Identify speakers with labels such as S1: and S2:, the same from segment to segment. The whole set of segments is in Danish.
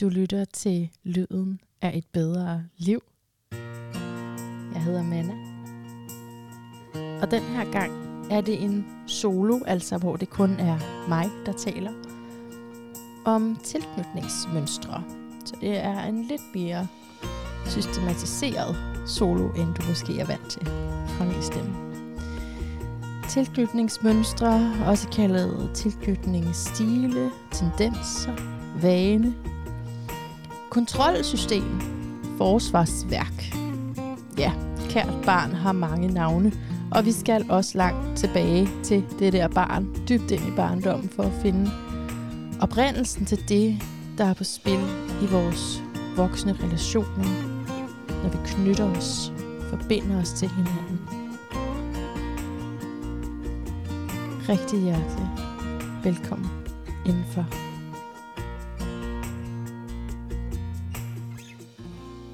S1: Du lytter til Lyden af et bedre liv. Jeg hedder Manna. Og den her gang er det en solo, altså hvor det kun er mig, der taler, om tilknytningsmønstre. Så det er en lidt mere systematiseret solo, end du måske er vant til fra min stemme. Tilknytningsmønstre, også kaldet tilknytningsstile, tendenser, vane, kontrolsystem, forsvarsværk. Ja, kært barn har mange navne, og vi skal også langt tilbage til det der barn, dybt ind i barndommen, for at finde oprindelsen til det, der er på spil i vores voksne relationer, når vi knytter os, forbinder os til hinanden. Rigtig hjertelig velkommen indenfor.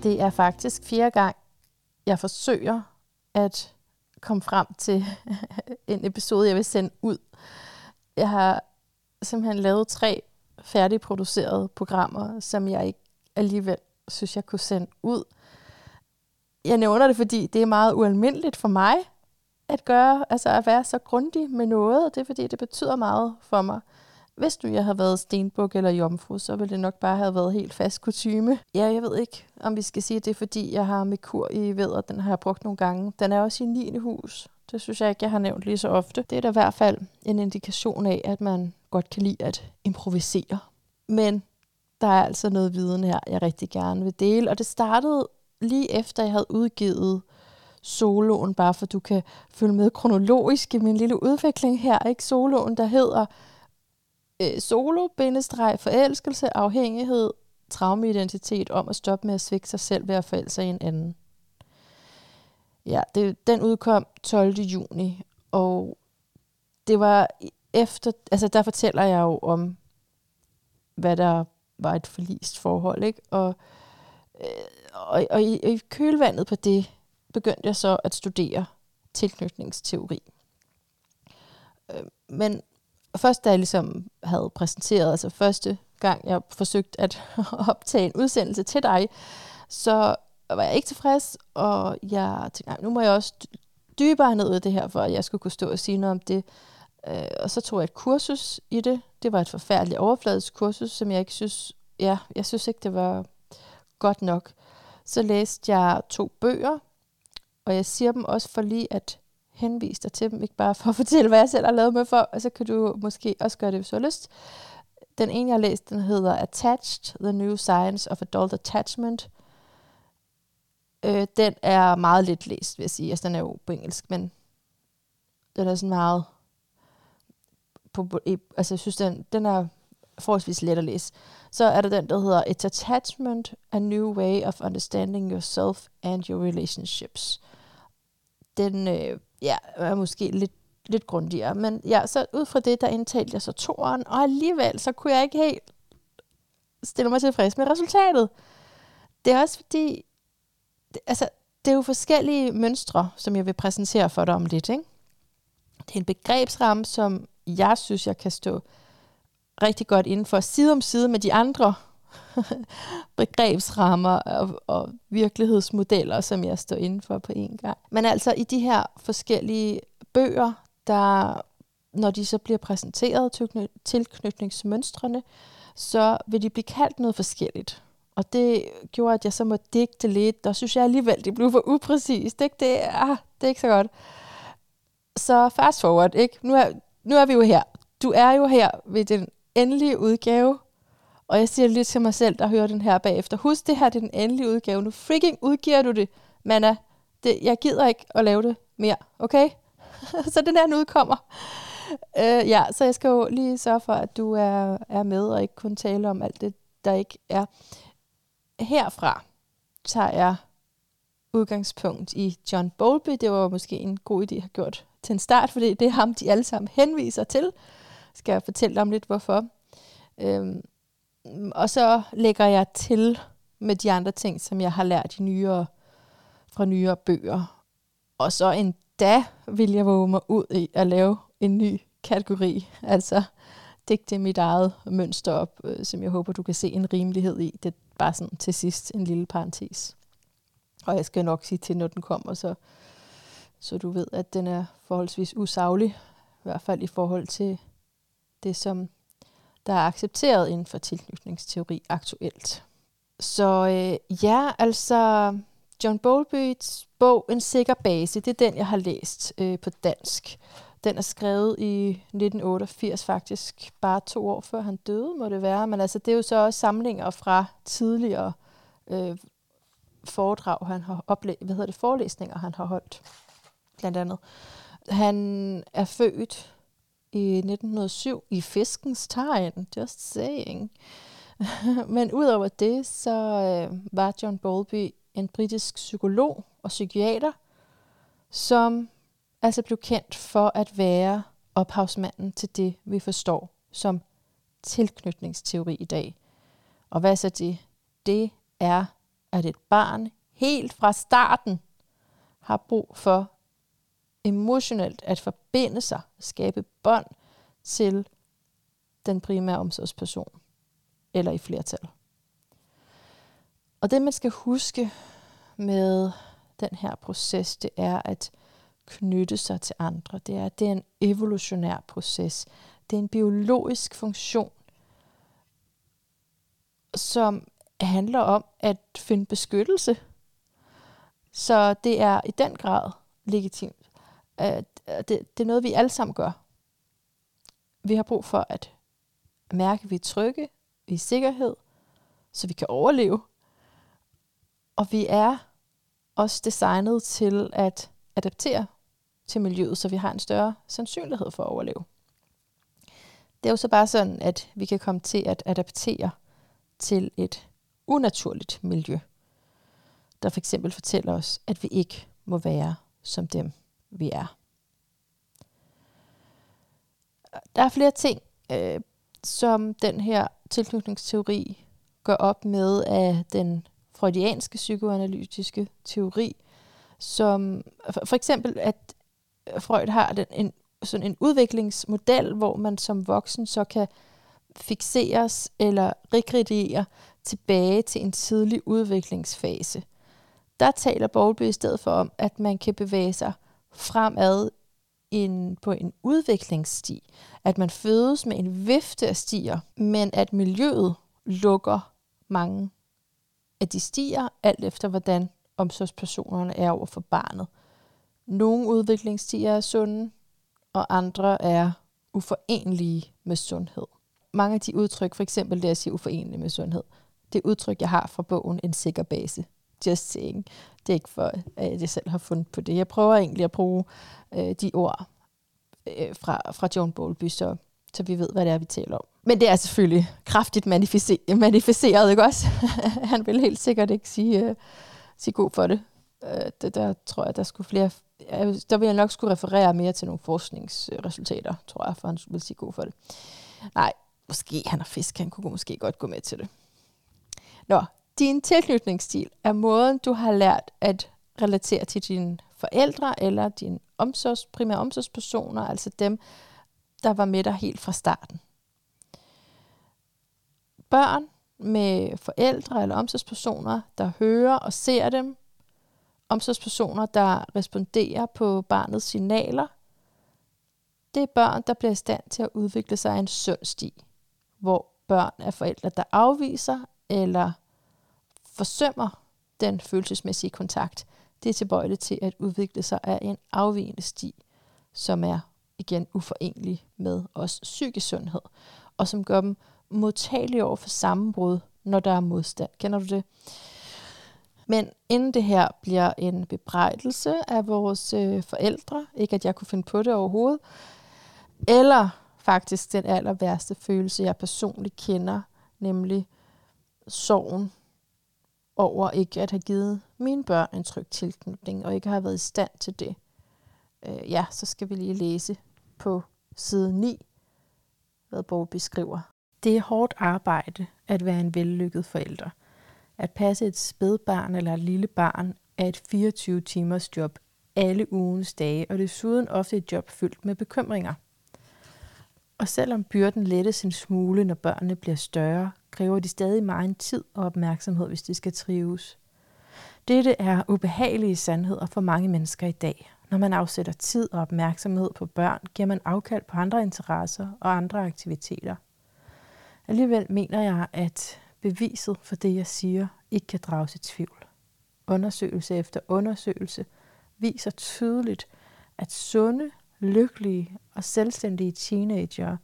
S1: Det er faktisk fjerde gang, jeg forsøger at komme frem til en episode, jeg vil sende ud. Jeg har simpelthen lavet tre færdigproducerede programmer, som jeg ikke alligevel synes, jeg kunne sende ud. Jeg nævner det, fordi det er meget ualmindeligt for mig at gøre, altså at være så grundig med noget, og det er fordi, det betyder meget for mig. Hvis du jeg havde været stenbuk eller jomfru, så ville det nok bare have været helt fast kutume. Ja, jeg ved ikke, om vi skal sige, at det er fordi, jeg har Merkur i ved, den har jeg brugt nogle gange. Den er også i 9. hus. Det synes jeg ikke, jeg har nævnt lige så ofte. Det er da i hvert fald en indikation af, at man godt kan lide at improvisere. Men der er altså noget viden her, jeg rigtig gerne vil dele. Og det startede lige efter, jeg havde udgivet soloen, bare for du kan følge med kronologisk i min lille udvikling her. Ikke soloen, der hedder øh, solo, bindestreg, forelskelse, afhængighed, traumeidentitet om at stoppe med at svigte sig selv ved at forelske sig i en anden. Ja, det, den udkom 12. juni, og det var efter, altså der fortæller jeg jo om, hvad der var et forlist forhold, ikke? Og, øh, og, og, i, og i kølvandet på det, begyndte jeg så at studere tilknytningsteori. Øh, men først da jeg ligesom havde præsenteret, altså første gang jeg forsøgte at optage en udsendelse til dig, så var jeg ikke tilfreds, og jeg tænkte, nu må jeg også dybere ned i det her, for at jeg skulle kunne stå og sige noget om det. Øh, og så tog jeg et kursus i det. Det var et forfærdeligt overfladisk kursus, som jeg ikke synes, ja, jeg synes ikke, det var godt nok. Så læste jeg to bøger, og jeg siger dem også for lige at henvise dig til dem, ikke bare for at fortælle, hvad jeg selv har lavet med for, og så kan du måske også gøre det, hvis du har lyst. Den ene, jeg har læst, den hedder Attached, The New Science of Adult Attachment. Øh, den er meget lidt læst, vil jeg sige. Altså, den er jo på engelsk, men den er sådan meget... På, altså, jeg synes, den, den er forholdsvis let at læse. Så er der den, der hedder It's Attachment, A New Way of Understanding Yourself and Your Relationships. Den øh, ja, er måske lidt, lidt grundigere. Men ja, så ud fra det, der indtalte jeg så toeren, og alligevel så kunne jeg ikke helt stille mig tilfreds med resultatet. Det er også fordi, det, altså, det er jo forskellige mønstre, som jeg vil præsentere for dig om lidt. Ikke? Det er en begrebsramme, som jeg synes, jeg kan stå rigtig godt inden for side om side med de andre begrebsrammer og, og virkelighedsmodeller, som jeg står inden for på en gang. Men altså i de her forskellige bøger, der når de så bliver præsenteret, tilknytningsmønstrene, så vil de blive kaldt noget forskelligt. Og det gjorde, at jeg så må digte lidt, og synes jeg alligevel, det blev for upræcist. Ikke? Det, ah, det er ikke så godt. Så fast forward, ikke? Nu er, nu er vi jo her. Du er jo her ved den endelige udgave og jeg siger lidt til mig selv, der hører den her bagefter. Husk, det her det er den endelige udgave. Nu freaking udgiver du det, Manna. Det, jeg gider ikke at lave det mere, okay? så den her nu udkommer. Øh, ja, så jeg skal jo lige sørge for, at du er, er med, og ikke kun tale om alt det, der ikke er. Herfra tager jeg udgangspunkt i John Bowlby. Det var måske en god idé at have gjort til en start, fordi det er ham, de alle sammen henviser til. Skal jeg fortælle dig om lidt, hvorfor. Øhm, og så lægger jeg til med de andre ting, som jeg har lært i nyere, fra nyere bøger. Og så endda vil jeg våge mig ud i at lave en ny kategori. Altså digte mit eget mønster op, øh, som jeg håber, du kan se en rimelighed i. Det er bare sådan til sidst en lille parentes. Og jeg skal nok sige til, når den kommer, så, så du ved, at den er forholdsvis usaglig, i hvert fald i forhold til det, som der er accepteret inden for tilknytningsteori aktuelt. Så øh, ja, altså John Bowlby's bog En sikker base, det er den, jeg har læst øh, på dansk. Den er skrevet i 1988 faktisk, bare to år før han døde, må det være. Men altså, det er jo så også samlinger fra tidligere øh, foredrag, han har oplæ- hvad hedder det, forelæsninger, han har holdt, blandt andet. Han er født i 1907 i fiskens tegn, just saying. Men udover det, så øh, var John Bowlby en britisk psykolog og psykiater, som altså blev kendt for at være ophavsmanden til det, vi forstår som tilknytningsteori i dag. Og hvad så det? Det er, at et barn helt fra starten har brug for emotionelt at forbinde sig, skabe bånd til den primære omsorgsperson, eller i flertal. Og det, man skal huske med den her proces, det er at knytte sig til andre. Det er, det er en evolutionær proces. Det er en biologisk funktion, som handler om at finde beskyttelse. Så det er i den grad legitimt. Det, det er noget, vi alle sammen gør. Vi har brug for at mærke, at vi er trygge, vi er i sikkerhed, så vi kan overleve. Og vi er også designet til at adaptere til miljøet, så vi har en større sandsynlighed for at overleve. Det er jo så bare sådan, at vi kan komme til at adaptere til et unaturligt miljø, der for eksempel fortæller os, at vi ikke må være som dem, vi er. Der er flere ting, øh, som den her tilknytningsteori går op med af den freudianske psykoanalytiske teori, som for eksempel, at Freud har den, en, sådan en udviklingsmodel, hvor man som voksen så kan fixeres eller regrediere tilbage til en tidlig udviklingsfase. Der taler Bowlby i stedet for om, at man kan bevæge sig fremad en, på en udviklingssti. At man fødes med en vifte af stier, men at miljøet lukker mange af de stier, alt efter hvordan omsorgspersonerne er over for barnet. Nogle udviklingsstier er sunde, og andre er uforenlige med sundhed. Mange af de udtryk, for eksempel det at sige uforenelige med sundhed, det udtryk, jeg har fra bogen En sikker base. Just saying. Det er ikke for, at jeg selv har fundet på det. Jeg prøver egentlig at bruge øh, de ord øh, fra, fra John Bowlby, så, så vi ved, hvad det er, vi taler om. Men det er selvfølgelig kraftigt manifesteret, ikke også? Han vil helt sikkert ikke sige, øh, sige god for det. Øh, det. Der tror jeg, der skulle flere... Der vil jeg nok skulle referere mere til nogle forskningsresultater, tror jeg, for han vil sige god for det. Nej, måske han er fisk, han kunne måske godt gå med til det. Nå, din tilknytningsstil er måden, du har lært at relatere til dine forældre eller dine omsorgs, primære omsorgspersoner, altså dem, der var med dig helt fra starten. Børn med forældre eller omsorgspersoner, der hører og ser dem, omsorgspersoner, der responderer på barnets signaler, det er børn, der bliver i stand til at udvikle sig en sund sti, hvor børn af forældre, der afviser eller forsømmer den følelsesmæssige kontakt, det er tilbøjeligt til at udvikle sig af en afvigende sti, som er igen uforenelig med os psykisk sundhed, og som gør dem modtagelige over for sammenbrud, når der er modstand. Kender du det? Men inden det her bliver en bebrejdelse af vores øh, forældre, ikke at jeg kunne finde på det overhovedet, eller faktisk den aller værste følelse, jeg personligt kender, nemlig sorgen over ikke at have givet mine børn en tryg tilknytning, og ikke have været i stand til det. Øh, ja, så skal vi lige læse på side 9, hvad Borg beskriver. Det er hårdt arbejde at være en vellykket forælder. At passe et spædbarn eller et lille barn er et 24 timers job alle ugens dage, og desuden ofte et job fyldt med bekymringer. Og selvom byrden lettes en smule, når børnene bliver større, kræver de stadig meget tid og opmærksomhed, hvis de skal trives. Dette er ubehagelige sandheder for mange mennesker i dag. Når man afsætter tid og opmærksomhed på børn, giver man afkald på andre interesser og andre aktiviteter. Alligevel mener jeg, at beviset for det, jeg siger, ikke kan drages i tvivl. Undersøgelse efter undersøgelse viser tydeligt, at sunde, lykkelige og selvstændige teenager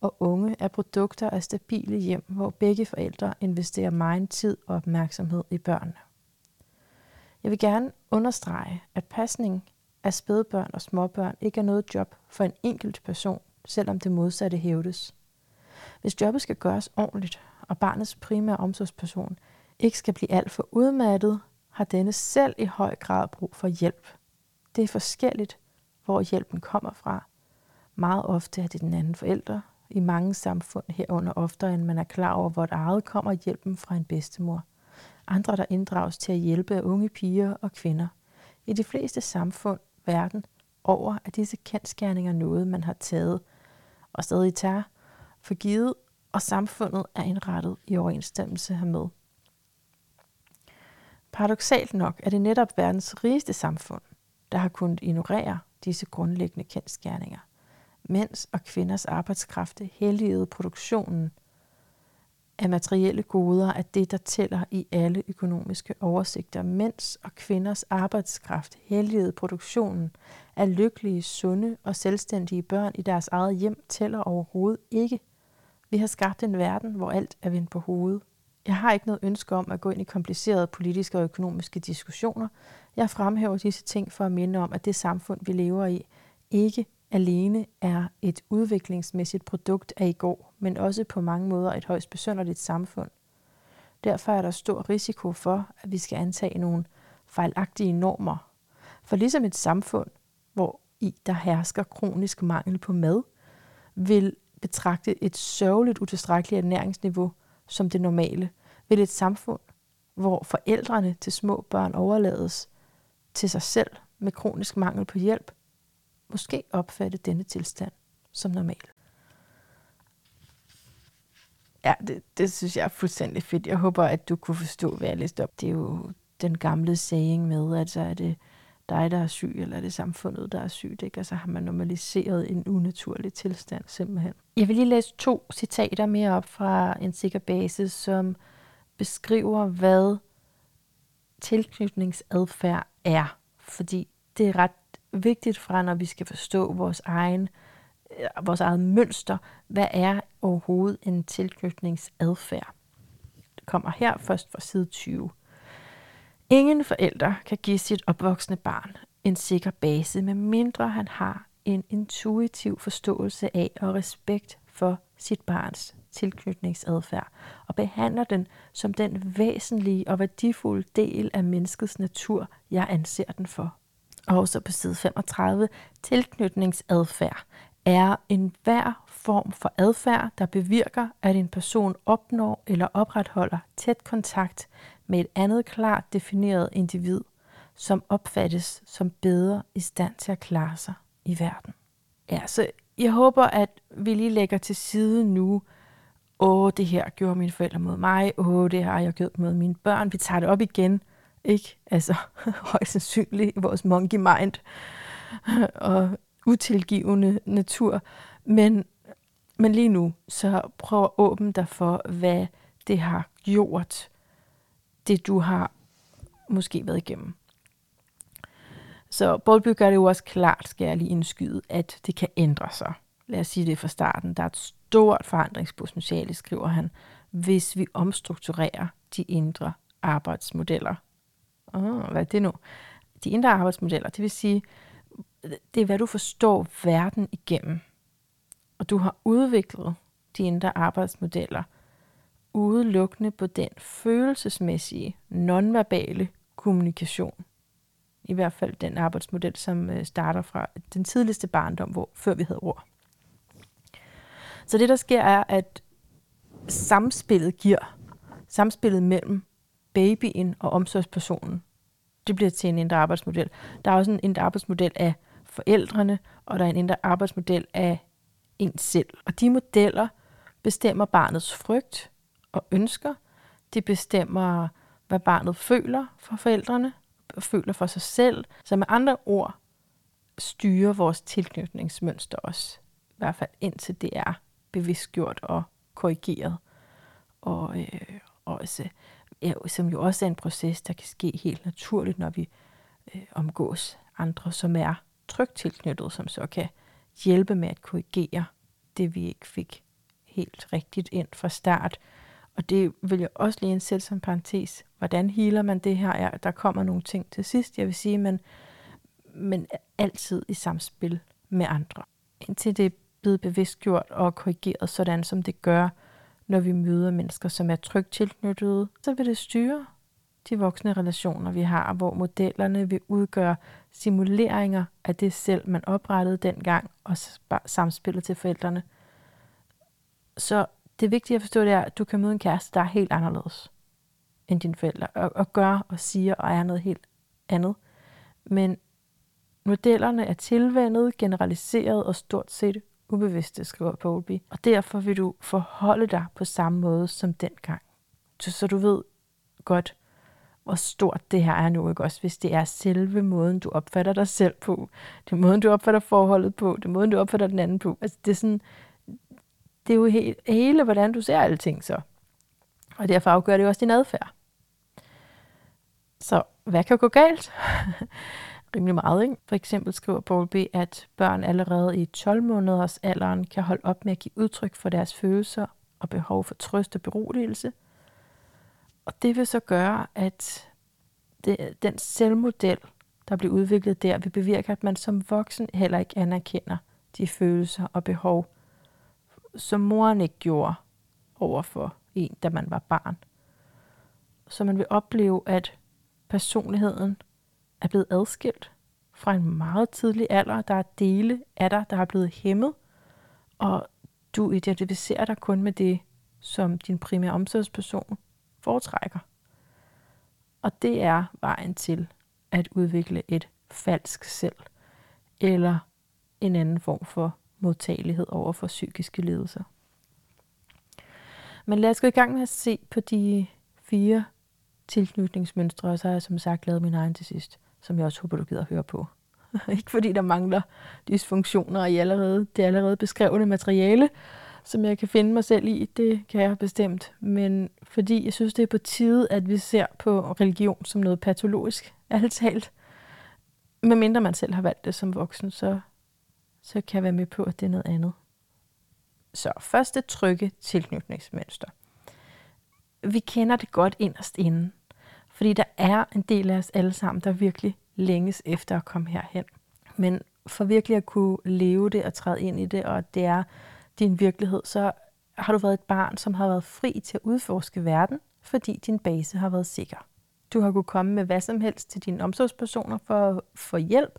S1: og unge er produkter af stabile hjem, hvor begge forældre investerer meget tid og opmærksomhed i børnene. Jeg vil gerne understrege, at pasning af spædbørn og småbørn ikke er noget job for en enkelt person, selvom det modsatte hævdes. Hvis jobbet skal gøres ordentligt, og barnets primære omsorgsperson ikke skal blive alt for udmattet, har denne selv i høj grad brug for hjælp. Det er forskelligt, hvor hjælpen kommer fra. Meget ofte er det den anden forælder. I mange samfund herunder oftere, end man er klar over, hvor et eget kommer hjælpen fra en bedstemor. Andre, der inddrages til at hjælpe unge piger og kvinder. I de fleste samfund verden over, at disse kendskærninger noget, man har taget og stadig tager for givet, og samfundet er indrettet i overensstemmelse hermed. Paradoxalt nok er det netop verdens rigeste samfund, der har kunnet ignorere disse grundlæggende kendskærninger. Mænds og kvinders arbejdskraft helligede produktionen af materielle goder er det, der tæller i alle økonomiske oversigter. Mænds og kvinders arbejdskraft helligede produktionen af lykkelige, sunde og selvstændige børn i deres eget hjem tæller overhovedet ikke. Vi har skabt en verden, hvor alt er vendt på hovedet. Jeg har ikke noget ønske om at gå ind i komplicerede politiske og økonomiske diskussioner. Jeg fremhæver disse ting for at minde om, at det samfund, vi lever i, ikke alene er et udviklingsmæssigt produkt af i går, men også på mange måder et højst besønderligt samfund. Derfor er der stor risiko for, at vi skal antage nogle fejlagtige normer. For ligesom et samfund, hvor i der hersker kronisk mangel på mad, vil betragte et sørgeligt utilstrækkeligt ernæringsniveau som det normale, vil et samfund, hvor forældrene til små børn overlades til sig selv med kronisk mangel på hjælp, måske opfatte denne tilstand som normal. Ja, det, det synes jeg er fuldstændig fedt. Jeg håber, at du kunne forstå, hvad jeg læste op. Det er jo den gamle saying med, at så er det dig, der er syg, eller er det samfundet, der er sygt. Ikke? så har man normaliseret en unaturlig tilstand simpelthen. Jeg vil lige læse to citater mere op fra en sikker basis, som beskriver, hvad tilknytningsadfærd er. Fordi det er ret vigtigt fra, når vi skal forstå vores egen øh, vores eget mønster. Hvad er overhovedet en tilknytningsadfærd? Det kommer her først fra side 20. Ingen forælder kan give sit opvoksende barn en sikker base, med mindre han har en intuitiv forståelse af og respekt for sit barns tilknytningsadfærd og behandler den som den væsentlige og værdifulde del af menneskets natur, jeg anser den for. Og så på side 35, tilknytningsadfærd er en hver form for adfærd, der bevirker, at en person opnår eller opretholder tæt kontakt med et andet klart defineret individ, som opfattes som bedre i stand til at klare sig i verden. Ja, så jeg håber, at vi lige lægger til side nu, åh, det her gjorde mine forældre mod mig, åh, det har jeg gjort mod mine børn. Vi tager det op igen, ikke? Altså, højst sandsynligt i vores monkey mind og utilgivende natur. Men, men lige nu, så prøv at åbne dig for, hvad det har gjort, det du har måske været igennem. Så Bowlby gør det jo også klart, skal jeg lige indskyde, at det kan ændre sig. Lad os sige det fra starten. Der er et stort forandringspotentiale, skriver han, hvis vi omstrukturerer de indre arbejdsmodeller. Oh, hvad er det nu? De indre arbejdsmodeller, det vil sige, det er, hvad du forstår verden igennem. Og du har udviklet de indre arbejdsmodeller udelukkende på den følelsesmæssige, nonverbale kommunikation. I hvert fald den arbejdsmodel, som øh, starter fra den tidligste barndom, hvor, før vi havde ord. Så det, der sker, er, at samspillet giver, samspillet mellem babyen og omsorgspersonen, det bliver til en indre arbejdsmodel. Der er også en indre arbejdsmodel af forældrene, og der er en indre arbejdsmodel af en selv. Og de modeller bestemmer barnets frygt og ønsker. De bestemmer, hvad barnet føler for forældrene, og føler for sig selv. Så med andre ord styrer vores tilknytningsmønster også. I hvert fald indtil det er bevidstgjort og korrigeret. Og, øh, også, ja, som jo også er en proces, der kan ske helt naturligt, når vi øh, omgås andre, som er trygt tilknyttet, som så kan hjælpe med at korrigere det, vi ikke fik helt rigtigt ind fra start. Og det vil jeg også lige indsætte som parentes. Hvordan healer man det her? Ja, der kommer nogle ting til sidst, jeg vil sige, men, men altid i samspil med andre. Indtil det er blevet bevidstgjort og korrigeret, sådan som det gør, når vi møder mennesker, som er trygt tilknyttede, så vil det styre de voksne relationer, vi har, hvor modellerne vil udgøre simuleringer af det selv, man oprettede dengang, og samspillet til forældrene. Så det vigtige at forstå, det er, at du kan møde en kæreste, der er helt anderledes end dine forældre, og, og gør og siger og er noget helt andet. Men modellerne er tilvænnet, generaliseret og stort set ubevidste, skriver Bowlby. Og derfor vil du forholde dig på samme måde som dengang. Så, så du ved godt, hvor stort det her er nu, ikke også? Hvis det er selve måden, du opfatter dig selv på, det er måden, du opfatter forholdet på, det er måden, du opfatter den anden på. Altså, det er sådan, det er jo he- hele, hvordan du ser alting så. Og derfor afgør det jo også din adfærd. Så hvad kan gå galt? Rimelig meget, ikke? For eksempel skriver Paul B., at børn allerede i 12 måneders alderen kan holde op med at give udtryk for deres følelser og behov for trøst og beroligelse. Og det vil så gøre, at det, den selvmodel, der bliver udviklet der, vil bevirke, at man som voksen heller ikke anerkender de følelser og behov, som moren ikke gjorde over for en, da man var barn. Så man vil opleve, at personligheden er blevet adskilt fra en meget tidlig alder. Der er dele af dig, der er blevet hæmmet, og du identificerer dig kun med det, som din primære omsorgsperson foretrækker. Og det er vejen til at udvikle et falsk selv, eller en anden form for modtagelighed over for psykiske lidelser. Men lad os gå i gang med at se på de fire tilknytningsmønstre, og så har jeg som sagt lavet min egen til sidst, som jeg også håber, du gider at høre på. Ikke fordi der mangler dysfunktioner i allerede, det allerede beskrevne materiale, som jeg kan finde mig selv i, det kan jeg bestemt. Men fordi jeg synes, det er på tide, at vi ser på religion som noget patologisk, alt talt. Medmindre man selv har valgt det som voksen, så så kan jeg være med på, at det er noget andet. Så første trygge tilknytningsmønster. Vi kender det godt inderst inden, fordi der er en del af os alle sammen, der virkelig længes efter at komme herhen. Men for virkelig at kunne leve det og træde ind i det, og det er din virkelighed, så har du været et barn, som har været fri til at udforske verden, fordi din base har været sikker. Du har kunne komme med hvad som helst til dine omsorgspersoner for at få hjælp,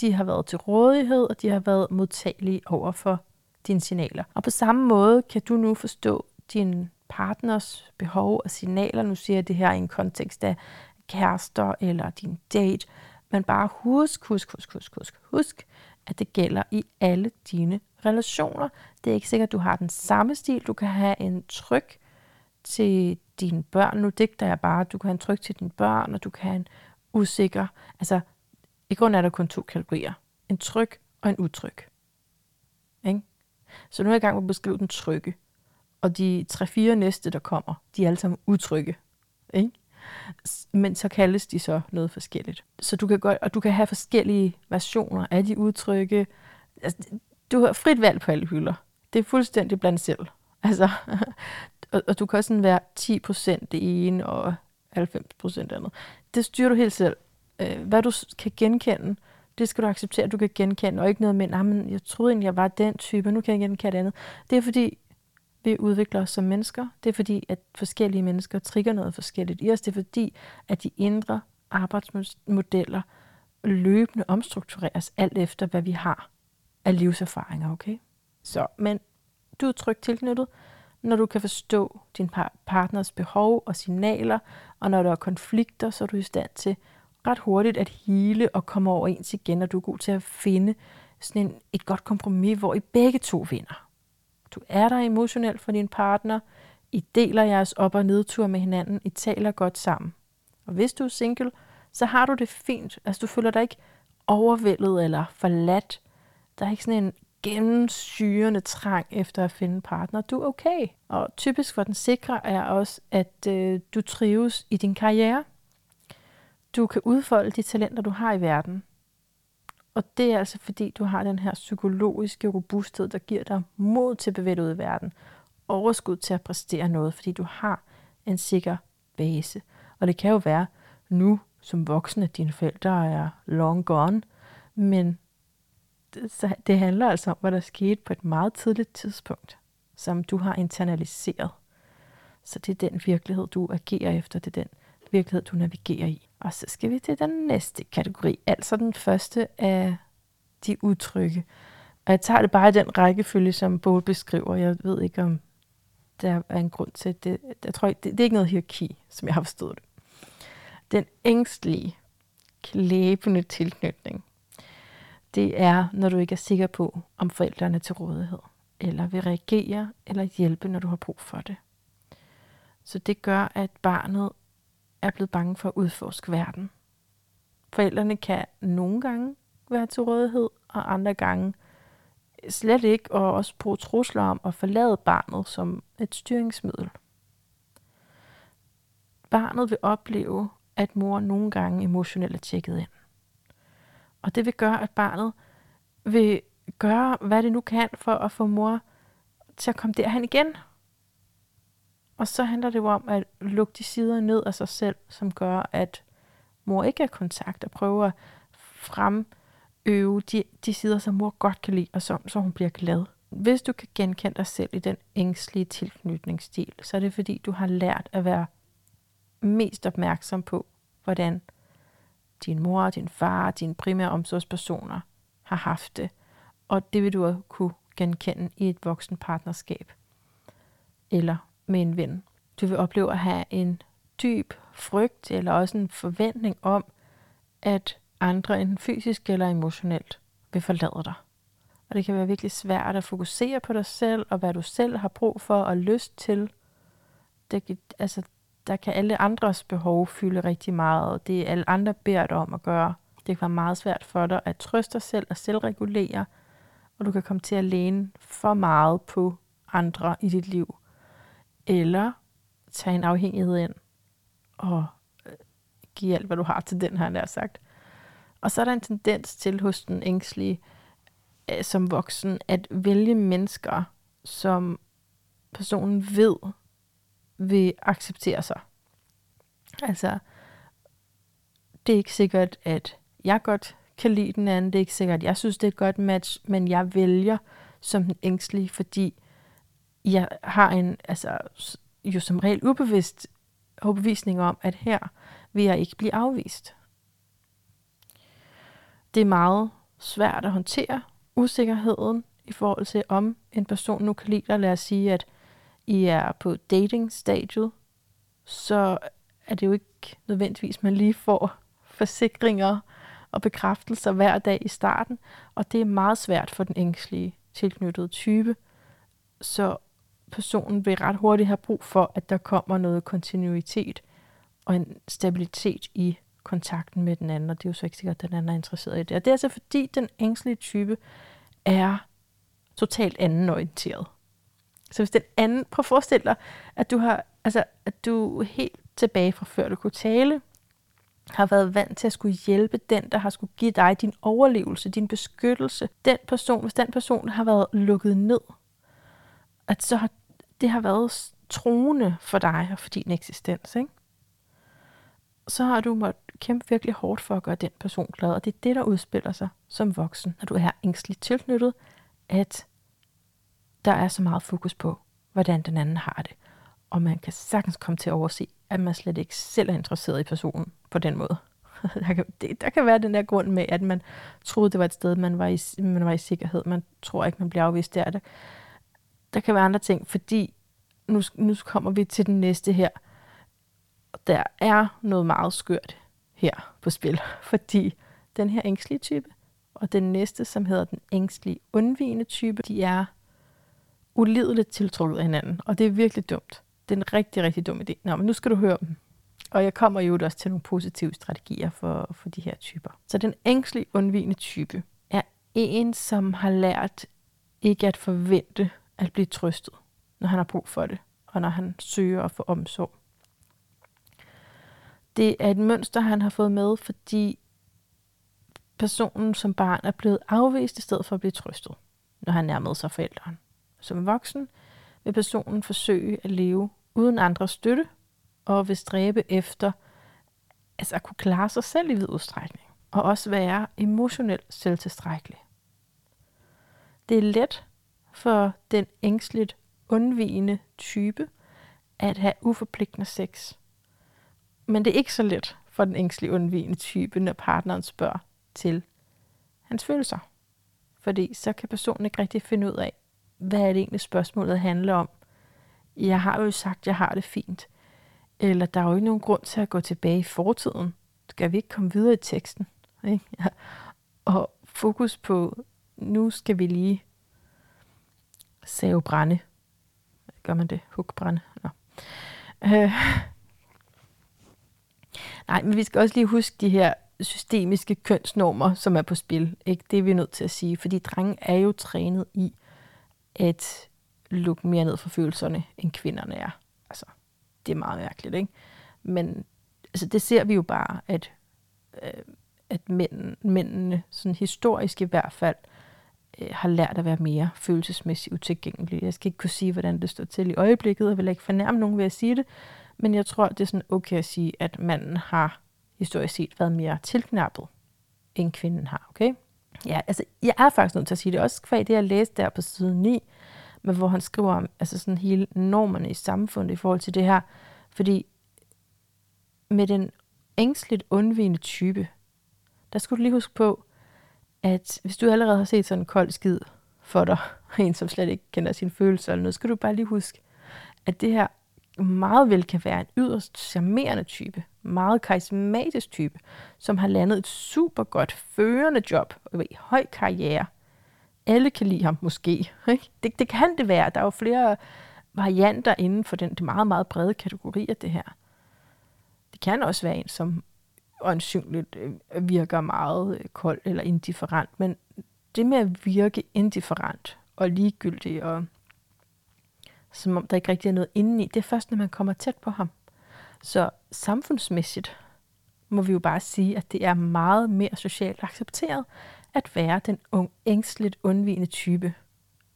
S1: de har været til rådighed, og de har været modtagelige over for dine signaler. Og på samme måde kan du nu forstå din partners behov og signaler. Nu siger jeg det her i en kontekst af kærester eller din date. Men bare husk, husk, husk, husk, husk, husk, at det gælder i alle dine relationer. Det er ikke sikkert, at du har den samme stil. Du kan have en tryk til dine børn. Nu digter jeg bare, du kan have en tryk til dine børn, og du kan have en usikker. Altså, i grunden er der kun to kategorier. En tryg og en utryg. Ikke? Så nu er jeg i gang med at beskrive den trygge. Og de tre-fire næste, der kommer, de er alle sammen utrygge. Ikke? Men så kaldes de så noget forskelligt. Så du kan godt, og du kan have forskellige versioner af de udtrykke. Altså, du har frit valg på alle hylder. Det er fuldstændig blandt selv. Altså, og, og du kan også sådan være 10% det ene og 90% det andet. Det styrer du helt selv øh, hvad du kan genkende, det skal du acceptere, at du kan genkende, og ikke noget med, at men jeg troede egentlig, jeg var den type, nu kan jeg genkende andet. Det er fordi, vi udvikler os som mennesker. Det er fordi, at forskellige mennesker trigger noget forskelligt i os. Det er fordi, at de indre arbejdsmodeller løbende omstruktureres alt efter, hvad vi har af livserfaringer, okay? Så, men du er trygt tilknyttet, når du kan forstå din partners behov og signaler, og når der er konflikter, så er du i stand til ret hurtigt at hele og komme overens igen, og du er god til at finde sådan en, et godt kompromis, hvor I begge to vinder. Du er der emotionelt for din partner, I deler jeres op- og nedtur med hinanden, I taler godt sammen. Og hvis du er single, så har du det fint. Altså du føler dig ikke overvældet eller forladt. Der er ikke sådan en gennemsyrende trang efter at finde en partner. Du er okay. Og typisk for den sikre er også, at øh, du trives i din karriere. Du kan udfolde de talenter, du har i verden. Og det er altså fordi, du har den her psykologiske robusthed, der giver dig mod til at bevæge ud i verden. Overskud til at præstere noget, fordi du har en sikker base. Og det kan jo være nu som voksne, dine forældre er long gone, men det, det handler altså om, hvad der skete på et meget tidligt tidspunkt, som du har internaliseret. Så det er den virkelighed, du agerer efter, det er den virkelighed, du navigerer i. Og så skal vi til den næste kategori, altså den første af de udtrykke. Og jeg tager det bare i den rækkefølge, som Bål beskriver. Jeg ved ikke, om der er en grund til det. Jeg tror, det, det er ikke noget hierarki, som jeg har forstået det. Den ængstlige, klæbende tilknytning, det er, når du ikke er sikker på, om forældrene er til rådighed, eller vil reagere eller hjælpe, når du har brug for det. Så det gør, at barnet er blevet bange for at udforske verden. Forældrene kan nogle gange være til rådighed, og andre gange slet ikke, og også bruge trusler om at forlade barnet som et styringsmiddel. Barnet vil opleve, at mor nogle gange emotionelt er tjekket ind. Og det vil gøre, at barnet vil gøre, hvad det nu kan for at få mor til at komme derhen igen. Og så handler det jo om at lukke de sider ned af sig selv, som gør, at mor ikke er kontakt og prøver at fremøve de, de sider, som mor godt kan lide, og så, så hun bliver glad. Hvis du kan genkende dig selv i den ængstlige tilknytningsstil, så er det fordi, du har lært at være mest opmærksom på, hvordan din mor, din far, dine primære omsorgspersoner har haft det. Og det vil du kunne genkende i et voksenpartnerskab eller med en ven. Du vil opleve at have en dyb frygt eller også en forventning om, at andre enten fysisk eller emotionelt vil forlade dig. Og det kan være virkelig svært at fokusere på dig selv og hvad du selv har brug for og lyst til. Det, altså, der kan alle andres behov fylde rigtig meget, og det er alle andre beder dig om at gøre. Det kan være meget svært for dig at trøste dig selv og selvregulere, og du kan komme til at læne for meget på andre i dit liv. Eller tage en afhængighed ind og øh, give alt, hvad du har til den her, nær sagt. Og så er der en tendens til hos den ængstlige øh, som voksen at vælge mennesker, som personen ved vil acceptere sig. Altså, det er ikke sikkert, at jeg godt kan lide den anden. Det er ikke sikkert, at jeg synes, det er et godt match, men jeg vælger som den ængstlige, fordi jeg har en, altså, jo som regel ubevidst overbevisning om, at her vil jeg ikke blive afvist. Det er meget svært at håndtere usikkerheden i forhold til, om en person nu kan lide dig. Lad os sige, at i er på dating-stadiet, så er det jo ikke nødvendigvis, man lige får forsikringer og bekræftelser hver dag i starten, og det er meget svært for den ængstlige tilknyttede type. Så personen vil ret hurtigt have brug for, at der kommer noget kontinuitet og en stabilitet i kontakten med den anden, og det er jo så ikke sikkert, at den anden er interesseret i det. Og det er altså fordi, den ængstlige type er totalt andenorienteret. Så hvis den anden, prøv at forestille dig, at du har, altså, at du helt tilbage fra før du kunne tale, har været vant til at skulle hjælpe den, der har skulle give dig din overlevelse, din beskyttelse. Den person, hvis den person har været lukket ned, at så har det har været troende for dig og for din eksistens, ikke? så har du måttet kæmpe virkelig hårdt for at gøre den person glad, og det er det, der udspiller sig som voksen, når du er ængstligt tilknyttet, at der er så meget fokus på, hvordan den anden har det. Og man kan sagtens komme til at overse, at man slet ikke selv er interesseret i personen på den måde. der, kan, det, der kan være den der grund med, at man troede, det var et sted, man var i, man var i sikkerhed. Man tror ikke, man bliver afvist der. Det. Der kan være andre ting, fordi nu, nu kommer vi til den næste her. Der er noget meget skørt her på spil, fordi den her ængstlige type Og den næste, som hedder den ængstlige undvigende type, de er ulideligt tiltrukket af hinanden. Og det er virkelig dumt. Det er en rigtig, rigtig dum idé. Nå, men nu skal du høre dem. Og jeg kommer jo også til nogle positive strategier for, for de her typer. Så den ængstlige undvigende type er en, som har lært ikke at forvente at blive trøstet, når han har brug for det, og når han søger at få omsorg. Det er et mønster, han har fået med, fordi personen som barn er blevet afvist i stedet for at blive trøstet, når han nærmede sig forældrene. Som voksen vil personen forsøge at leve uden andres støtte, og vil stræbe efter altså at kunne klare sig selv i vid udstrækning, og også være emotionelt selvtilstrækkelig. Det er let for den ængstligt undvigende type at have uforpligtende sex. Men det er ikke så let for den ængstligt undvigende type, når partneren spørger til hans følelser. Fordi så kan personen ikke rigtig finde ud af, hvad er det egentlig spørgsmålet handler om. Jeg har jo sagt, at jeg har det fint. Eller der er jo ikke nogen grund til at gå tilbage i fortiden. Skal vi ikke komme videre i teksten? Ikke? Ja. Og fokus på, nu skal vi lige save brænde. Gør man det? Hugbrænde? Nå. Øh. Nej, men vi skal også lige huske de her systemiske kønsnormer, som er på spil. Ikke? Det er vi nødt til at sige, fordi drenge er jo trænet i at lukke mere ned for følelserne, end kvinderne er. Altså, det er meget mærkeligt, ikke? Men altså, det ser vi jo bare, at, øh, at mænd, mændene, sådan historisk i hvert fald, øh, Øh, har lært at være mere følelsesmæssigt utilgængelig. Jeg skal ikke kunne sige, hvordan det står til i øjeblikket, og vil ikke fornærme nogen ved at sige det, men jeg tror, det er sådan okay at sige, at manden har historisk set været mere tilknappet, end kvinden har, okay? Ja, altså, jeg er faktisk nødt til at sige det. Også kvæg det, jeg læste der på side 9, men hvor han skriver om altså sådan hele normerne i samfundet i forhold til det her. Fordi med den ængstligt undvigende type, der skulle du lige huske på, at hvis du allerede har set sådan en kold skid for dig, en som slet ikke kender sine følelser eller noget, skal du bare lige huske, at det her meget vel kan være en yderst charmerende type, meget karismatisk type, som har landet et super godt førende job og i høj karriere. Alle kan lide ham måske. Ikke? Det, det kan det være. Der er jo flere varianter inden for den det meget, meget brede kategori af det her. Det kan også være en, som øjensynligt øh, virker meget øh, kold eller indifferent, men det med at virke indifferent og ligegyldig og som om der ikke rigtig er noget indeni. Det er først, når man kommer tæt på ham. Så samfundsmæssigt må vi jo bare sige, at det er meget mere socialt accepteret at være den ung, ængstligt undvigende type,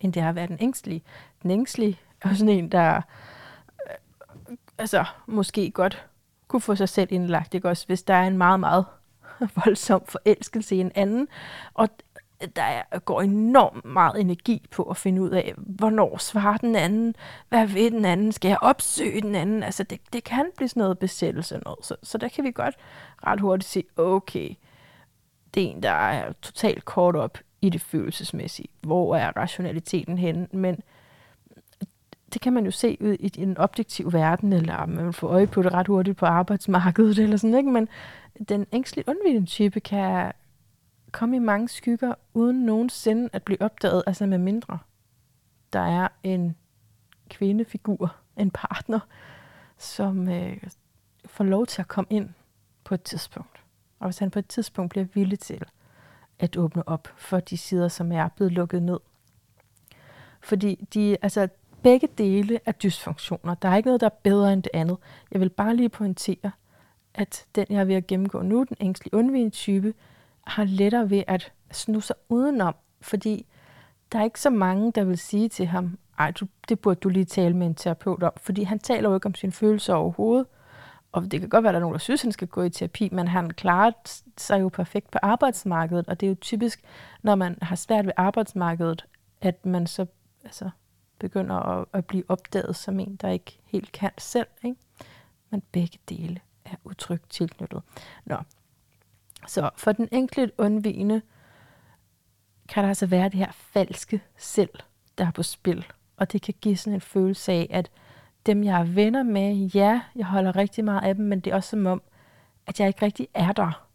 S1: end det er at være den ængstlige. Den ængstlige er sådan en, der øh, altså, måske godt kunne få sig selv indlagt, ikke også, hvis der er en meget, meget voldsom forelskelse i en anden, og der går enormt meget energi på at finde ud af, hvornår svarer den anden, hvad vil den anden, skal jeg opsøge den anden? Altså det, det kan blive sådan noget besættelse noget. Så, så der kan vi godt ret hurtigt sige, okay, det er en, der er totalt kort op i det følelsesmæssige. Hvor er rationaliteten henne? Men det kan man jo se ud i en objektiv verden, eller man får øje på det ret hurtigt på arbejdsmarkedet, eller sådan, ikke? Men den ængstlige undvigende type kan, komme i mange skygger, uden nogensinde at blive opdaget, altså med mindre der er en kvindefigur, en partner, som øh, får lov til at komme ind på et tidspunkt. Og hvis han på et tidspunkt bliver villig til at åbne op for de sider, som er blevet lukket ned. Fordi de, altså, begge dele er dysfunktioner. Der er ikke noget, der er bedre end det andet. Jeg vil bare lige pointere, at den, jeg er ved at gennemgå nu, den ængstlige undvigende type, har lettere ved at snuse sig udenom, fordi der er ikke så mange, der vil sige til ham, ej, du, det burde du lige tale med en terapeut om, fordi han taler jo ikke om sine følelser overhovedet. Og det kan godt være, at der er nogen, der synes, han skal gå i terapi, men han klarer sig jo perfekt på arbejdsmarkedet, og det er jo typisk, når man har svært ved arbejdsmarkedet, at man så altså, begynder at, at blive opdaget som en, der ikke helt kan selv. Ikke? Men begge dele er utrygt tilknyttet. Nå, så for den enkelte undvigende kan der altså være det her falske selv, der er på spil. Og det kan give sådan en følelse af, at dem, jeg er venner med, ja, jeg holder rigtig meget af dem, men det er også som om, at jeg ikke rigtig er der.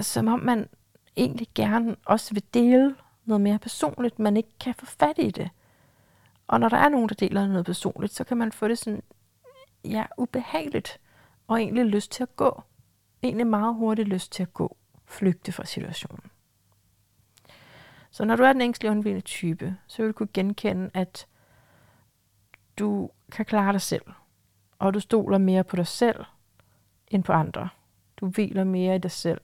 S1: Som om man egentlig gerne også vil dele noget mere personligt, man ikke kan få fat i det. Og når der er nogen, der deler noget personligt, så kan man få det sådan, ja, ubehageligt, og egentlig lyst til at gå. Egentlig meget hurtigt lyst til at gå, flygte fra situationen. Så når du er den ængstlige undvigende type, så vil du kunne genkende, at du kan klare dig selv, og du stoler mere på dig selv end på andre. Du hviler mere i dig selv.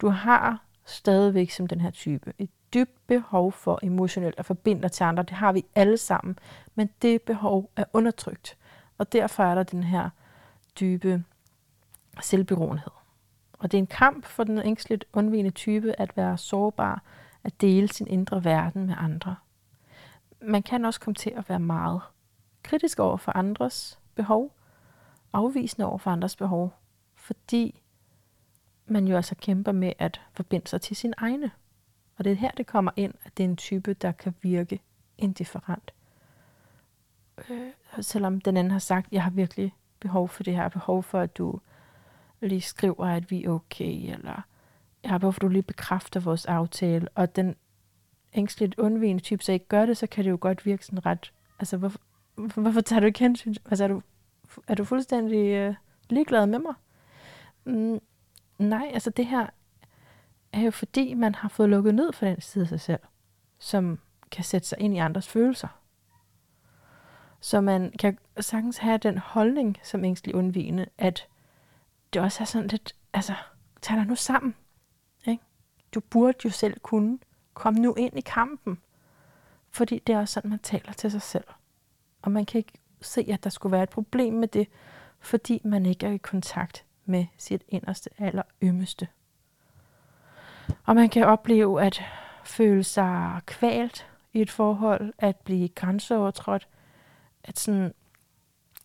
S1: Du har stadigvæk som den her type et dybt behov for emotionelt at forbinde dig til andre. Det har vi alle sammen, men det behov er undertrykt. Og derfor er der den her dybe selvberoenhed. Og det er en kamp for den ængstligt undvigende type at være sårbar, at dele sin indre verden med andre. Man kan også komme til at være meget kritisk over for andres behov, afvisende over for andres behov, fordi man jo altså kæmper med at forbinde sig til sin egne. Og det er her, det kommer ind, at det er en type, der kan virke indifferent. Øh, selvom den anden har sagt, jeg har virkelig behov for det her, behov for, at du lige skriver, at vi er okay, eller jeg har behov for, at du lige bekræfter vores aftale, og den ængstligt undvigende type så ikke gør det, så kan det jo godt virke sådan ret, altså hvorfor, hvorfor tager du ikke hensyn? Altså er du, er du fuldstændig øh, ligeglad med mig? Mm, nej, altså det her er jo fordi, man har fået lukket ned for den side af sig selv, som kan sætte sig ind i andres følelser. Så man kan sagtens have den holdning som ængstelig undvigende, at det også er sådan lidt, altså, tag dig nu sammen. Ikke? Du burde jo selv kunne. komme nu ind i kampen. Fordi det er også sådan, man taler til sig selv. Og man kan ikke se, at der skulle være et problem med det, fordi man ikke er i kontakt med sit inderste aller ømmeste og man kan opleve at føle sig kvalt i et forhold, at blive grænseovertrådt, at sådan,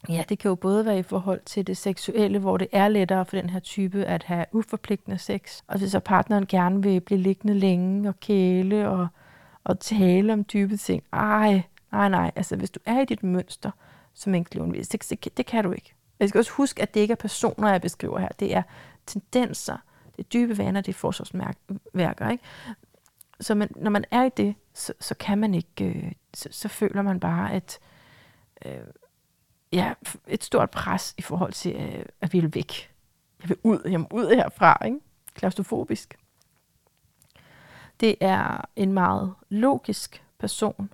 S1: ja, det kan jo både være i forhold til det seksuelle, hvor det er lettere for den her type at have uforpligtende sex, og hvis så partneren gerne vil blive liggende længe og kæle og, og tale om dybe ting, ej, nej, nej, altså hvis du er i dit mønster som enkelt undvis, det, det, det kan du ikke. Jeg skal også huske, at det ikke er personer, jeg beskriver her, det er tendenser, det er dybe vaner, det er forsvarsværker, ikke? Så man, når man er i det, så, så kan man ikke, øh, så, så føler man bare, at øh, ja, et stort pres i forhold til øh, at ville væk. Jeg vil ud, jeg må ud herfra, ikke? Klaustrofobisk. Det er en meget logisk person,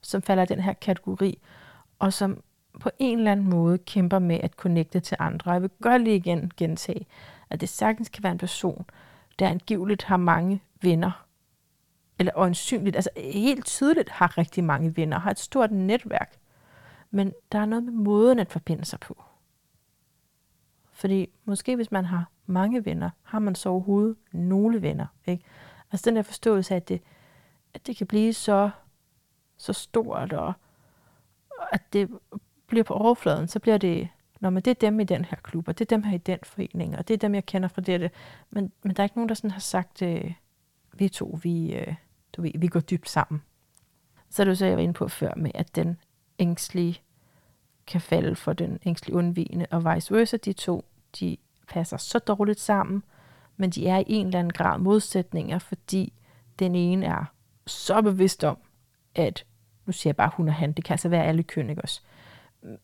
S1: som falder i den her kategori, og som på en eller anden måde kæmper med at connecte til andre. Jeg vil godt lige igen gentage, at det sagtens kan være en person, der angiveligt har mange venner, eller øjensynligt, altså helt tydeligt har rigtig mange venner, har et stort netværk. Men der er noget med måden at forbinde sig på. Fordi måske hvis man har mange venner, har man så overhovedet nogle venner. Ikke? Altså den der forståelse af, at det, at det kan blive så, så stort, og at det bliver på overfladen, så bliver det, når man det er dem i den her klub, og det er dem her i den forening, og det er dem, jeg kender fra det. Men, men der er ikke nogen, der sådan har sagt, øh, vi to, vi, øh, du ved, vi går dybt sammen. Så er det jo så, jeg var inde på før med, at den ængstlige kan falde for den ængstlige undvigende, og vice versa. De to, de passer så dårligt sammen, men de er i en eller anden grad modsætninger, fordi den ene er så bevidst om, at, nu siger jeg bare hun og han, det kan altså være alle køn, ikke også?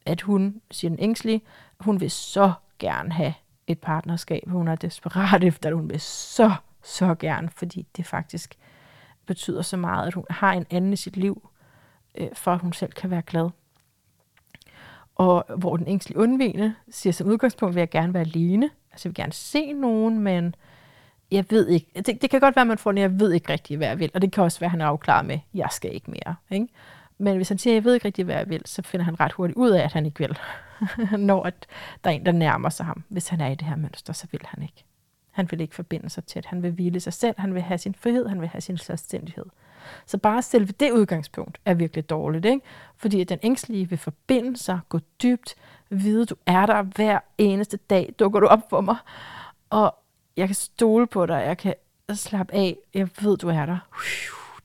S1: At hun, siger den ængstlige, hun vil så gerne have et partnerskab. Hun er desperat efter det. Hun vil så, så gerne, fordi det faktisk betyder så meget, at hun har en anden i sit liv, øh, for at hun selv kan være glad. Og hvor den ængstlige undvigende siger, som udgangspunkt vil jeg gerne være alene. Altså jeg vil gerne se nogen, men jeg ved ikke. Det, det kan godt være, at man får den, jeg ved ikke rigtig, hvad jeg vil. Og det kan også være, at han er afklaret med, jeg skal ikke mere. Ikke? Men hvis han siger, jeg ved ikke rigtig, hvad jeg vil, så finder han ret hurtigt ud af, at han ikke vil. Når at der er en, der nærmer sig ham. Hvis han er i det her mønster, så vil han ikke. Han vil ikke forbinde sig til, at han vil hvile sig selv. Han vil have sin frihed. Han vil have sin selvstændighed. Så bare selve det udgangspunkt er virkelig dårligt, ikke? Fordi at den ængstlige vil forbinde sig, gå dybt, vide, du er der hver eneste dag, dukker du op for mig, og jeg kan stole på dig, jeg kan slappe af, jeg ved, du er der.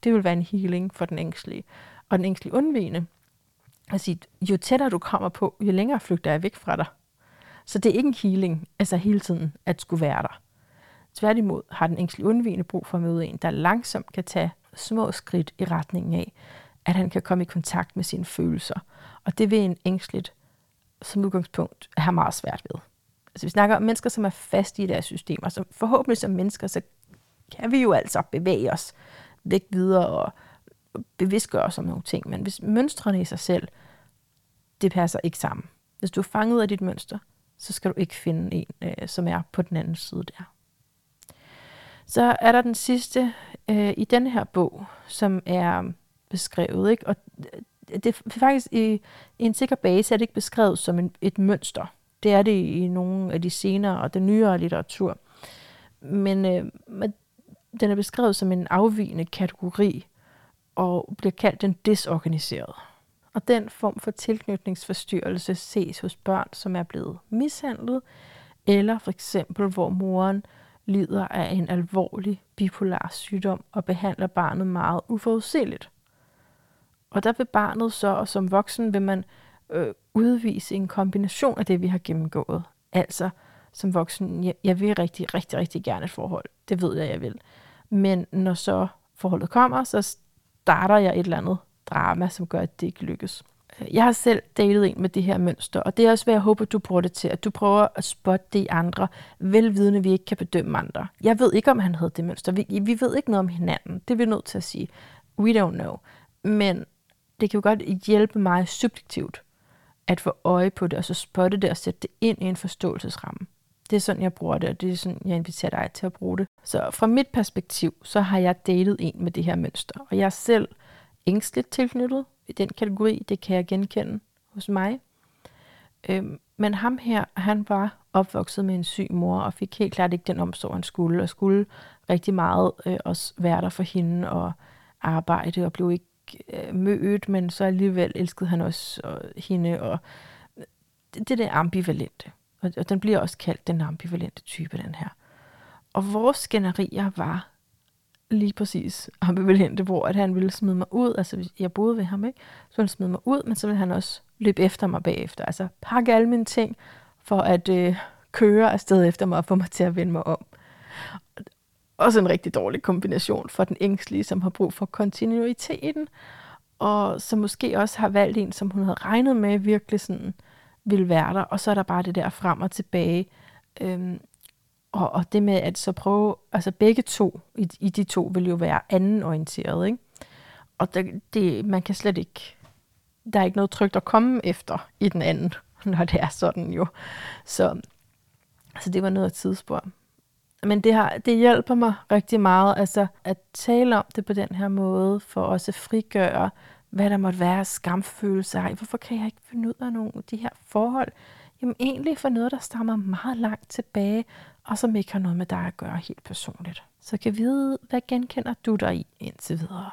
S1: Det vil være en healing for den ængstlige. Og den ængstlige undvigende, altså, jo tættere du kommer på, jo længere flygter jeg væk fra dig. Så det er ikke en healing, altså hele tiden at skulle være der. Tværtimod har den ængstlige undvigende brug for at møde en, der langsomt kan tage små skridt i retningen af, at han kan komme i kontakt med sine følelser. Og det vil en ængstligt som udgangspunkt have meget svært ved. Altså vi snakker om mennesker, som er fast i deres systemer. Så forhåbentlig som mennesker, så kan vi jo altså bevæge os væk videre og bevidstgøre sig om nogle ting. Men hvis mønstrene i sig selv, det passer ikke sammen. Hvis du er fanget af dit mønster, så skal du ikke finde en, øh, som er på den anden side der. Så er der den sidste øh, i den her bog, som er beskrevet. Ikke? Og øh, det er faktisk i, i en sikker base er det ikke beskrevet som en, et mønster. Det er det i nogle af de senere og den nyere litteratur. Men øh, den er beskrevet som en afvigende kategori og bliver kaldt den desorganiserede. Og den form for tilknytningsforstyrrelse ses hos børn, som er blevet mishandlet, eller for eksempel hvor moren lider af en alvorlig bipolar sygdom og behandler barnet meget uforudsigeligt. Og der vil barnet så, og som voksen vil man øh, udvise en kombination af det, vi har gennemgået. Altså som voksen, jeg, jeg vil rigtig, rigtig, rigtig gerne et forhold. Det ved jeg, jeg vil. Men når så forholdet kommer, så starter jeg et eller andet drama, som gør, at det ikke lykkes. Øh, jeg har selv datet en med det her mønster, og det er også, hvad jeg håber, du bruger det til, at du prøver at spotte det i andre, velvidende, vi ikke kan bedømme andre. Jeg ved ikke, om han havde det mønster. Vi, vi ved ikke noget om hinanden. Det er vi nødt til at sige. We don't know. Men det kan jo godt hjælpe mig subjektivt at få øje på det, og så spotte det og sætte det ind i en forståelsesramme. Det er sådan, jeg bruger det, og det er sådan, jeg inviterer dig til at bruge det. Så fra mit perspektiv, så har jeg datet en med det her mønster, og jeg er selv ængstligt tilknyttet i den kategori, det kan jeg genkende hos mig. Øhm, men ham her, han var opvokset med en syg mor, og fik helt klart ikke den omsorg, han skulle, og skulle rigtig meget øh, også være der for hende og arbejde, og blev ikke øh, mødt, men så alligevel elskede han også og, hende, og øh, det, det der ambivalente. Og, og den bliver også kaldt den ambivalente type, den her. Og vores skænderier var lige præcis ambivalente, hvor at han ville smide mig ud. Altså, hvis jeg boede ved ham, ikke? så ville han smide mig ud, men så ville han også løbe efter mig bagefter. Altså, pakke alle mine ting for at øh, køre afsted efter mig og få mig til at vende mig om. Også en rigtig dårlig kombination for den ængstlige, som har brug for kontinuiteten, og som måske også har valgt en, som hun havde regnet med virkelig sådan ville være der, og så er der bare det der frem og tilbage. Øhm, og, og det med at så prøve, altså begge to i, i de to vil jo være anden orienteret, ikke? Og det, det, man kan slet ikke, der er ikke noget trygt at komme efter i den anden, når det er sådan jo. Så, så det var noget af tidsspor. Men det, har, det hjælper mig rigtig meget, altså at tale om det på den her måde, for også at frigøre, hvad der måtte være skamfølelse Ej, Hvorfor kan jeg ikke finde ud af nogle af de her forhold? Jamen egentlig for noget, der stammer meget langt tilbage, og som ikke har noget med dig at gøre helt personligt. Så kan vide, hvad genkender du dig i indtil videre?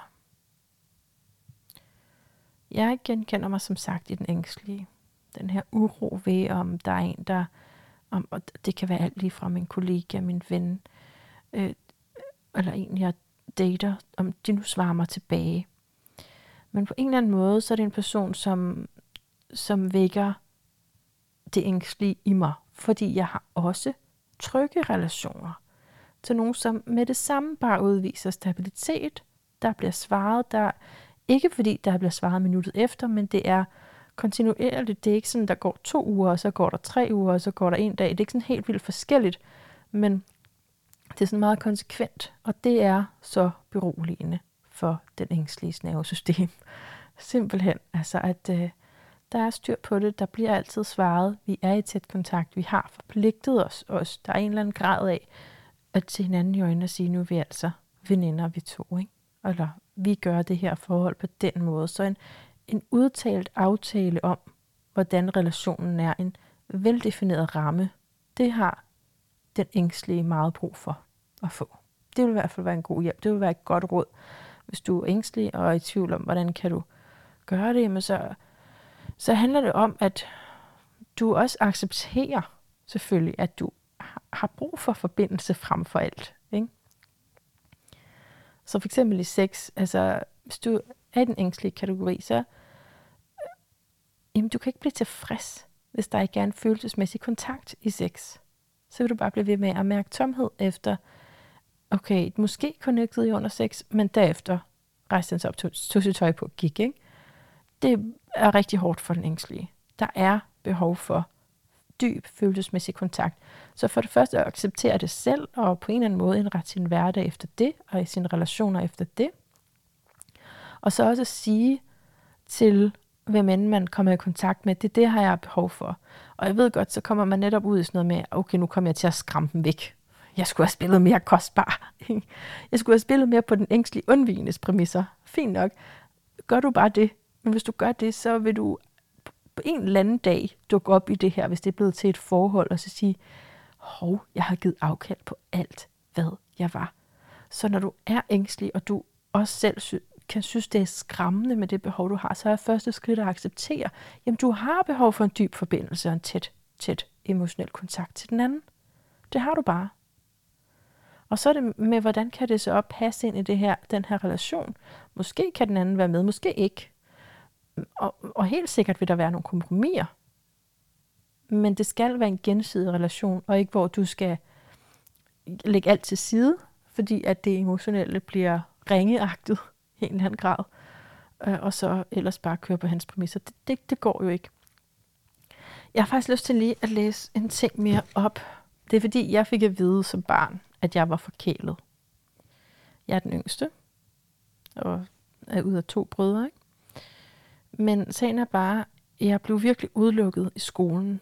S1: Jeg genkender mig som sagt i den ængstlige. Den her uro ved, om der er en, der... Om, og det kan være alt lige fra min kollega, min ven, øh, eller en, jeg dater, om de nu svarer mig tilbage. Men på en eller anden måde, så er det en person, som, som vækker det ængstlige i mig. Fordi jeg har også trygge relationer til nogen, som med det samme bare udviser stabilitet. Der bliver svaret, der ikke fordi der bliver svaret minuttet efter, men det er kontinuerligt. Det er ikke sådan, der går to uger, og så går der tre uger, og så går der en dag. Det er ikke sådan helt vildt forskelligt, men det er sådan meget konsekvent, og det er så beroligende for den ængstlige nervesystem. Simpelthen, altså at øh, der er styr på det, der bliver altid svaret, vi er i tæt kontakt, vi har forpligtet os også. Der er en eller anden grad af at til hinanden i øjnene og sige, nu er vi altså veninder, vi to, ikke? Eller vi gør det her forhold på den måde. Så en, en udtalt aftale om, hvordan relationen er, en veldefineret ramme, det har den ængstlige meget brug for at få. Det vil i hvert fald være en god hjælp. Det vil være et godt råd. Hvis du er ængstelig og er i tvivl om, hvordan kan du gøre det, men så så handler det om, at du også accepterer selvfølgelig, at du har brug for forbindelse frem for alt. Ikke? Så for eksempel i sex, altså hvis du er i den ængstlige kategori, så øh, jamen, du kan ikke blive tilfreds, hvis der ikke er en følelsesmæssig kontakt i sex. så vil du bare blive ved med at mærke tomhed efter, okay, måske connected i under sex, men derefter rejste han sig op, tog, tog sit tøj på og gik. Ikke? Det er rigtig hårdt for den ængstlige. Der er behov for dyb følelsesmæssig kontakt. Så for det første at acceptere det selv, og på en eller anden måde indrette sin hverdag efter det, og i sine relationer efter det. Og så også at sige til, hvem end man kommer i kontakt med, det det har jeg behov for. Og jeg ved godt, så kommer man netop ud i sådan noget med, okay, nu kommer jeg til at skræmme dem væk. Jeg skulle have spillet mere kostbar. Jeg skulle have spillet mere på den ængstlige undvigendes præmisser. Fint nok. Gør du bare det. Men hvis du gør det, så vil du på en eller anden dag dukke op i det her, hvis det er blevet til et forhold, og så sige, hov, jeg har givet afkald på alt, hvad jeg var. Så når du er ængstelig, og du også selv sy- kan synes, det er skræmmende med det behov, du har, så er første skridt at acceptere, jamen du har behov for en dyb forbindelse og en tæt, tæt emotionel kontakt til den anden. Det har du bare. Og så er det med, hvordan kan det så passe ind i det her, den her relation. Måske kan den anden være med, måske ikke. Og, og helt sikkert vil der være nogle kompromiser. Men det skal være en gensidig relation, og ikke hvor du skal lægge alt til side, fordi at det emotionelle bliver ringeagtet i en eller anden grad, øh, og så ellers bare køre på hans præmisser. Det, det, det går jo ikke. Jeg har faktisk lyst til lige at læse en ting mere op. Det er fordi, jeg fik at vide som barn, at jeg var forkælet. Jeg er den yngste, og er ud af to brødre. Ikke? Men sagen er bare, at jeg blev virkelig udelukket i skolen.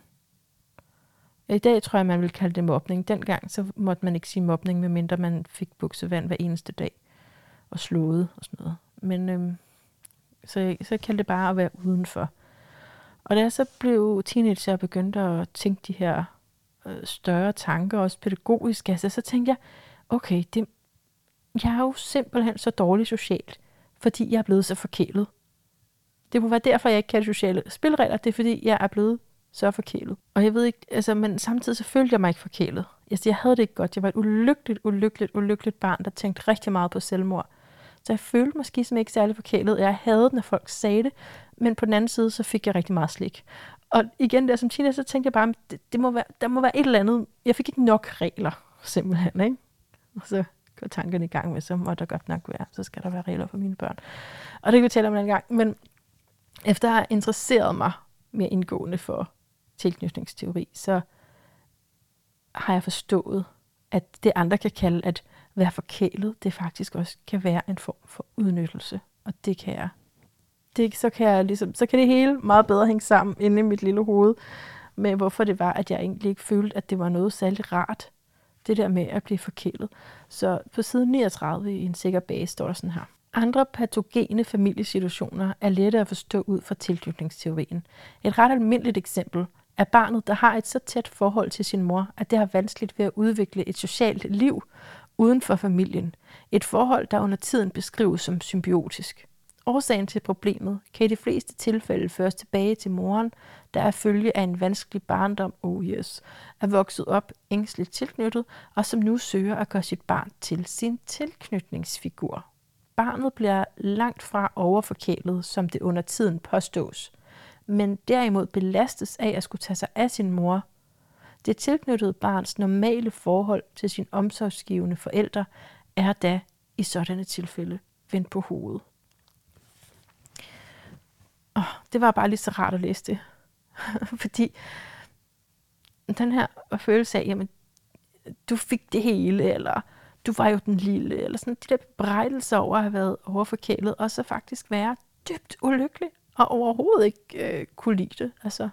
S1: I dag tror jeg, man vil kalde det mobning. Dengang så måtte man ikke sige mobning, medmindre man fik buksevand hver eneste dag og slået og sådan noget. Men øhm, så, så kaldte det bare at være udenfor. Og da jeg så blev teenager og begyndte at tænke de her øh, større tanker, også pædagogisk, altså, så tænkte jeg, okay, det, jeg er jo simpelthen så dårlig socialt, fordi jeg er blevet så forkælet. Det må være derfor, jeg ikke kan sociale spilregler. Det er fordi, jeg er blevet så forkælet. Og jeg ved ikke, altså, men samtidig så følte jeg mig ikke forkælet. Altså, jeg havde det ikke godt. Jeg var et ulykkeligt, ulykkeligt, ulykkeligt barn, der tænkte rigtig meget på selvmord. Så jeg følte måske som ikke særlig forkælet. Jeg havde når folk sagde det, men på den anden side, så fik jeg rigtig meget slik. Og igen der som teenager, så tænkte jeg bare, det, det må være, der må være et eller andet. Jeg fik ikke nok regler, simpelthen. Ikke? Og så går tankerne i gang med, så må der godt nok være, så skal der være regler for mine børn. Og det kan vi tale om en gang. Men efter at have interesseret mig mere indgående for tilknytningsteori, så har jeg forstået, at det andre kan kalde at være forkælet, det faktisk også kan være en form for udnyttelse. Og det kan jeg. Det, så, kan jeg ligesom, så kan det hele meget bedre hænge sammen inde i mit lille hoved, med hvorfor det var, at jeg egentlig ikke følte, at det var noget særligt rart, det der med at blive forkælet. Så på side 39 i en sikker base står der sådan her. Andre patogene familiesituationer er lette at forstå ud fra tilknytningsteorien. Et ret almindeligt eksempel er barnet, der har et så tæt forhold til sin mor, at det har vanskeligt ved at udvikle et socialt liv uden for familien. Et forhold, der under tiden beskrives som symbiotisk. Årsagen til problemet kan i de fleste tilfælde føres tilbage til moren, der er følge af en vanskelig barndom, oh yes, er vokset op ængstligt tilknyttet, og som nu søger at gøre sit barn til sin tilknytningsfigur. Barnet bliver langt fra overforkælet, som det under tiden påstås, men derimod belastes af at skulle tage sig af sin mor. Det tilknyttede barns normale forhold til sin omsorgsgivende forældre er da i sådanne tilfælde vendt på hovedet. Oh, det var bare lige så rart at læse det. Fordi den her følelse af, jamen, du fik det hele, eller du var jo den lille, eller sådan de der bebrejdelser over at have været overforkælet, og så faktisk være dybt ulykkelig, og overhovedet ikke øh, kunne lide det. Altså,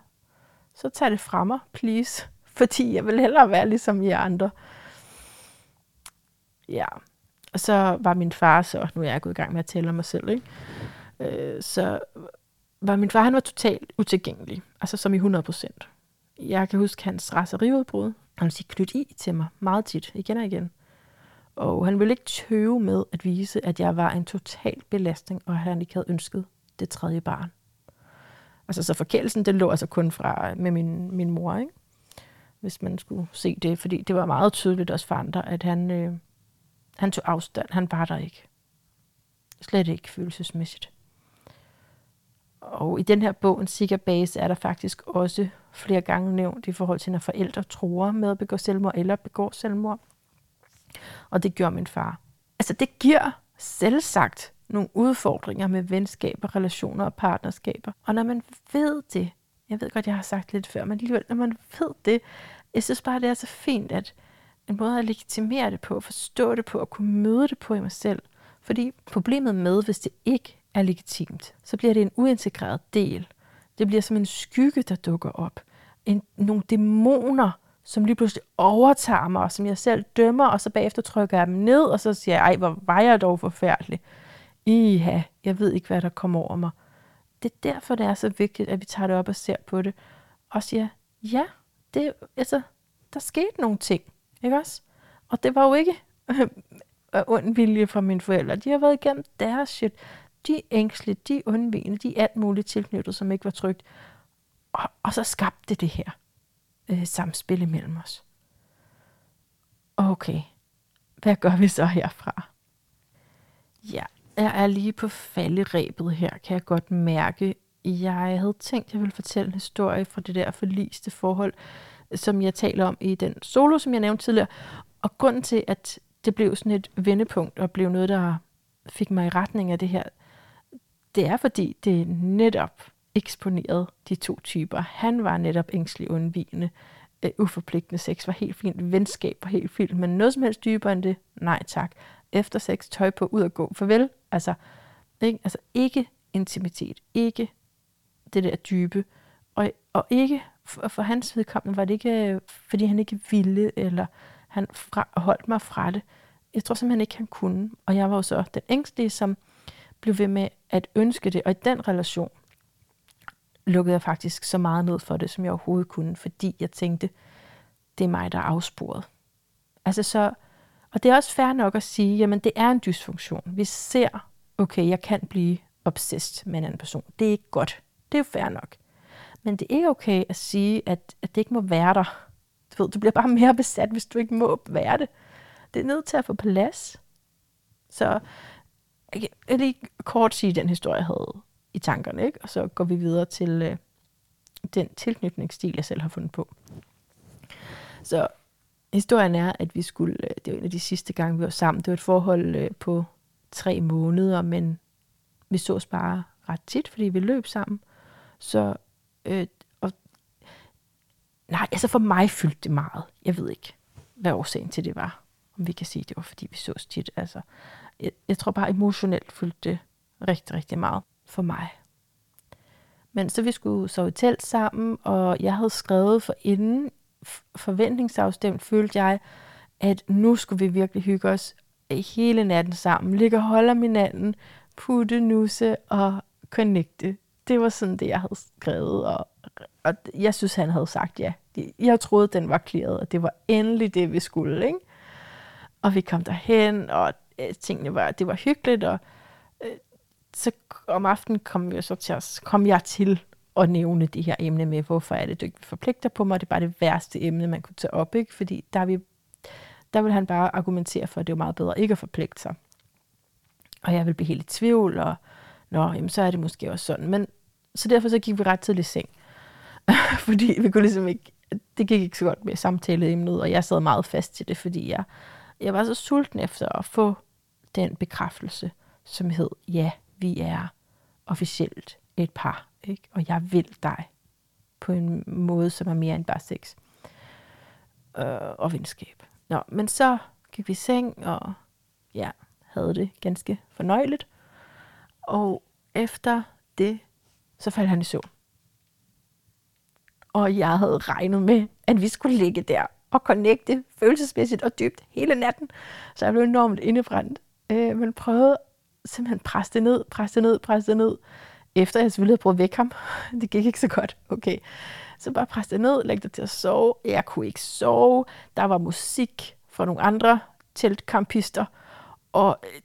S1: så tag det fra mig, please. Fordi jeg vil hellere være ligesom I andre. Ja, og så var min far så, nu er jeg gået i gang med at tale om mig selv, ikke? Øh, så var min far, han var totalt utilgængelig, altså som i 100 procent. Jeg kan huske hans raseriudbrud. Han ville sige, knyt i til mig meget tit, igen og igen. Og han ville ikke tøve med at vise, at jeg var en total belastning, og at han ikke havde ønsket det tredje barn. Altså så forkælelsen, det lå altså kun fra øh, med min, min mor, ikke? hvis man skulle se det, fordi det var meget tydeligt også for andre, at han, øh, han tog afstand. Han var der ikke. Slet ikke følelsesmæssigt. Og i den her bog, en sikker base, er der faktisk også flere gange nævnt i forhold til, når forældre tror med at begå selvmord eller begår selvmord. Og det gjorde min far. Altså det giver selvsagt nogle udfordringer med venskaber, relationer og partnerskaber. Og når man ved det, jeg ved godt, jeg har sagt lidt før, men alligevel, når man ved det, jeg synes bare, det er så fint, at en måde at legitimere det på, forstå det på, og kunne møde det på i mig selv. Fordi problemet med, hvis det ikke er legitimt, så bliver det en uintegreret del. Det bliver som en skygge, der dukker op. En, nogle dæmoner, som lige pludselig overtager mig, og som jeg selv dømmer, og så bagefter trykker jeg dem ned, og så siger jeg, ej, hvor var jeg dog forfærdelig. Iha, jeg ved ikke, hvad der kommer over mig. Det er derfor, det er så vigtigt, at vi tager det op og ser på det, og siger, ja, det, altså, der skete nogle ting, ikke også? Og det var jo ikke ond vilje fra mine forældre. De har været igennem deres shit. De er ængstlige, de er undvigende, de er alt muligt tilknyttet, som ikke var trygt. Og, og så skabte det det her øh, samspil imellem os. Okay, hvad gør vi så herfra? Ja, jeg er lige på falderæbet her, kan jeg godt mærke. Jeg havde tænkt, at jeg ville fortælle en historie fra det der forliste forhold, som jeg taler om i den solo, som jeg nævnte tidligere. Og grunden til, at det blev sådan et vendepunkt, og blev noget, der fik mig i retning af det her, det er fordi, det netop eksponeret de to typer. Han var netop ængstelig undvigende. Øh, uforpligtende sex var helt fint. Venskab var helt fint. Men noget som helst dybere end det, nej tak. Efter sex, tøj på, ud og gå. Farvel. Altså ikke, altså ikke intimitet. Ikke det der dybe. Og, og ikke, for, for hans vedkommende var det ikke, øh, fordi han ikke ville, eller han fra, holdt mig fra det. Jeg tror simpelthen ikke, han kunne. Og jeg var jo så den ængstlige, som blev ved med at ønske det. Og i den relation, lukkede jeg faktisk så meget ned for det, som jeg overhovedet kunne, fordi jeg tænkte, det er mig, der er afsporet. Altså så, og det er også fair nok at sige, jamen det er en dysfunktion. Vi ser, okay, jeg kan blive obsessed med en anden person. Det er ikke godt. Det er jo fair nok. Men det er ikke okay at sige, at, at det ikke må være der. Du ved, du bliver bare mere besat, hvis du ikke må være det. Det er nødt til at få plads. Så jeg vil lige kort sige den historie, jeg havde i tankerne, ikke? og så går vi videre til øh, den tilknytningsstil, jeg selv har fundet på. Så historien er, at vi skulle, øh, det var en af de sidste gange, vi var sammen, det var et forhold øh, på tre måneder, men vi sås bare ret tit, fordi vi løb sammen. Så, øh, og, nej, altså for mig fyldte det meget. Jeg ved ikke, hvad årsagen til det var. Om vi kan sige, det var fordi vi sås tit. Altså, jeg, jeg tror bare emotionelt fyldte det rigtig, rigtig meget for mig. Men så vi skulle sove i telt sammen, og jeg havde skrevet for inden forventningsafstemt, følte jeg, at nu skulle vi virkelig hygge os hele natten sammen. Ligge og holde om hinanden, putte, nusse og connecte. Det var sådan det, jeg havde skrevet, og, og jeg synes, han havde sagt ja. Jeg troede, den var klaret, og det var endelig det, vi skulle. Ikke? Og vi kom derhen, og øh, tingene var, det var hyggeligt, og så om aftenen kom, jeg så til at, kom jeg til at nævne det her emne med, hvorfor er det, du ikke forpligter på mig. Det er bare det værste emne, man kunne tage op, ikke? fordi der, vi, der vil han bare argumentere for, at det er meget bedre ikke at forpligte sig. Og jeg vil blive helt i tvivl, og nå, jamen, så er det måske også sådan. Men, så derfor så gik vi ret tidligt i seng. fordi vi kunne ligesom ikke, det gik ikke så godt med samtaleemnet, og jeg sad meget fast til det, fordi jeg, jeg var så sulten efter at få den bekræftelse, som hed, ja, vi er officielt et par, ikke? og jeg vil dig på en måde, som er mere end bare sex øh, og venskab. Nå, men så gik vi i seng, og ja, havde det ganske fornøjeligt. Og efter det, så faldt han i søvn. Og jeg havde regnet med, at vi skulle ligge der og connecte følelsesmæssigt og dybt hele natten. Så jeg blev enormt indebrændt. Øh, men prøvede simpelthen presse det ned, presse det ned, presse det ned. Efter jeg selvfølgelig havde prøvet at vække ham. Det gik ikke så godt. Okay. Så bare presse det ned, læg det til at sove. Jeg kunne ikke sove. Der var musik fra nogle andre teltkampister. Og øh,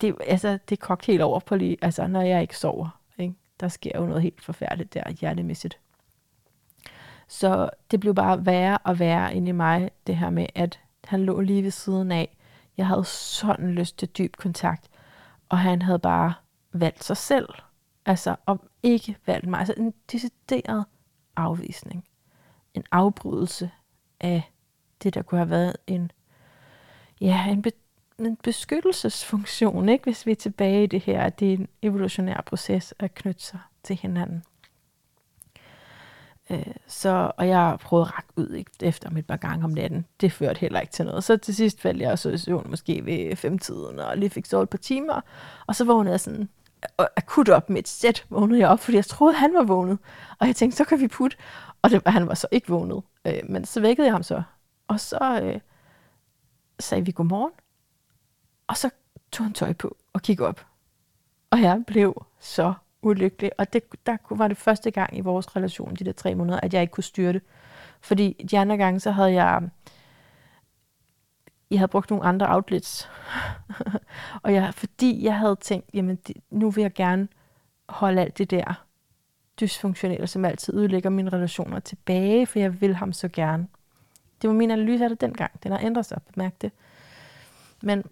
S1: det, altså, det kogte helt over på lige, altså, når jeg ikke sover. Ikke? Der sker jo noget helt forfærdeligt der, hjertemæssigt. Så det blev bare værre og værre inde i mig, det her med, at han lå lige ved siden af. Jeg havde sådan lyst til dyb kontakt og han havde bare valgt sig selv. Altså, om ikke valgt mig. Altså en decideret afvisning. En afbrydelse af det, der kunne have været en, ja, en, be, en beskyttelsesfunktion, ikke? hvis vi er tilbage i det her, at det er en evolutionær proces at knytte sig til hinanden. Øh, så, og jeg prøvede at række ud ikke, efter mit par gange om natten. Det førte heller ikke til noget. Så til sidst faldt jeg så i søvn måske ved femtiden, og lige fik sovet et par timer. Og så vågnede jeg sådan øh, akut op med et sæt, vågnede jeg op, fordi jeg troede, han var vågnet. Og jeg tænkte, så kan vi putte. Og det, han var så ikke vågnet. Øh, men så vækkede jeg ham så. Og så øh, sagde vi godmorgen. Og så tog han tøj på og kiggede op. Og jeg blev så ulykkelig. Og det, der var det første gang i vores relation, de der tre måneder, at jeg ikke kunne styre det. Fordi de andre gange, så havde jeg, jeg havde brugt nogle andre outlets. og jeg, fordi jeg havde tænkt, jamen det, nu vil jeg gerne holde alt det der dysfunktionelle, som altid ødelægger mine relationer tilbage, for jeg vil ham så gerne. Det var min analyse af det dengang. Den har ændret sig, bemærk det. Men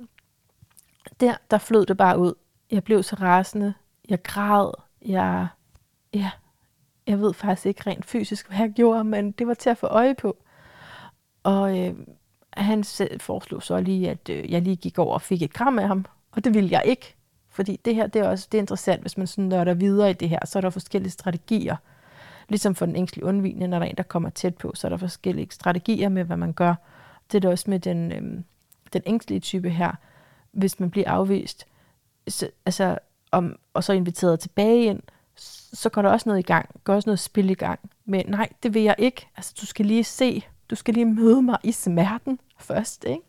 S1: der, der flød det bare ud. Jeg blev så rasende. Jeg græd. Jeg, ja, jeg ved faktisk ikke rent fysisk, hvad jeg gjorde, men det var til at få øje på. Og øh, han selv foreslog så lige, at øh, jeg lige gik over og fik et kram af ham. Og det ville jeg ikke. Fordi det her, det er også det er interessant, hvis man sådan nørder videre i det her, så er der forskellige strategier. Ligesom for den ængstlige undvigende, når der er en, der kommer tæt på, så er der forskellige strategier med, hvad man gør. Det er det også med den, øh, den ængstlige type her. Hvis man bliver afvist, så, altså, om, og så inviteret tilbage ind, så går der også noget i gang. Går også noget spil i gang. Men nej, det vil jeg ikke. Altså, du skal lige se, du skal lige møde mig i smerten først, ikke?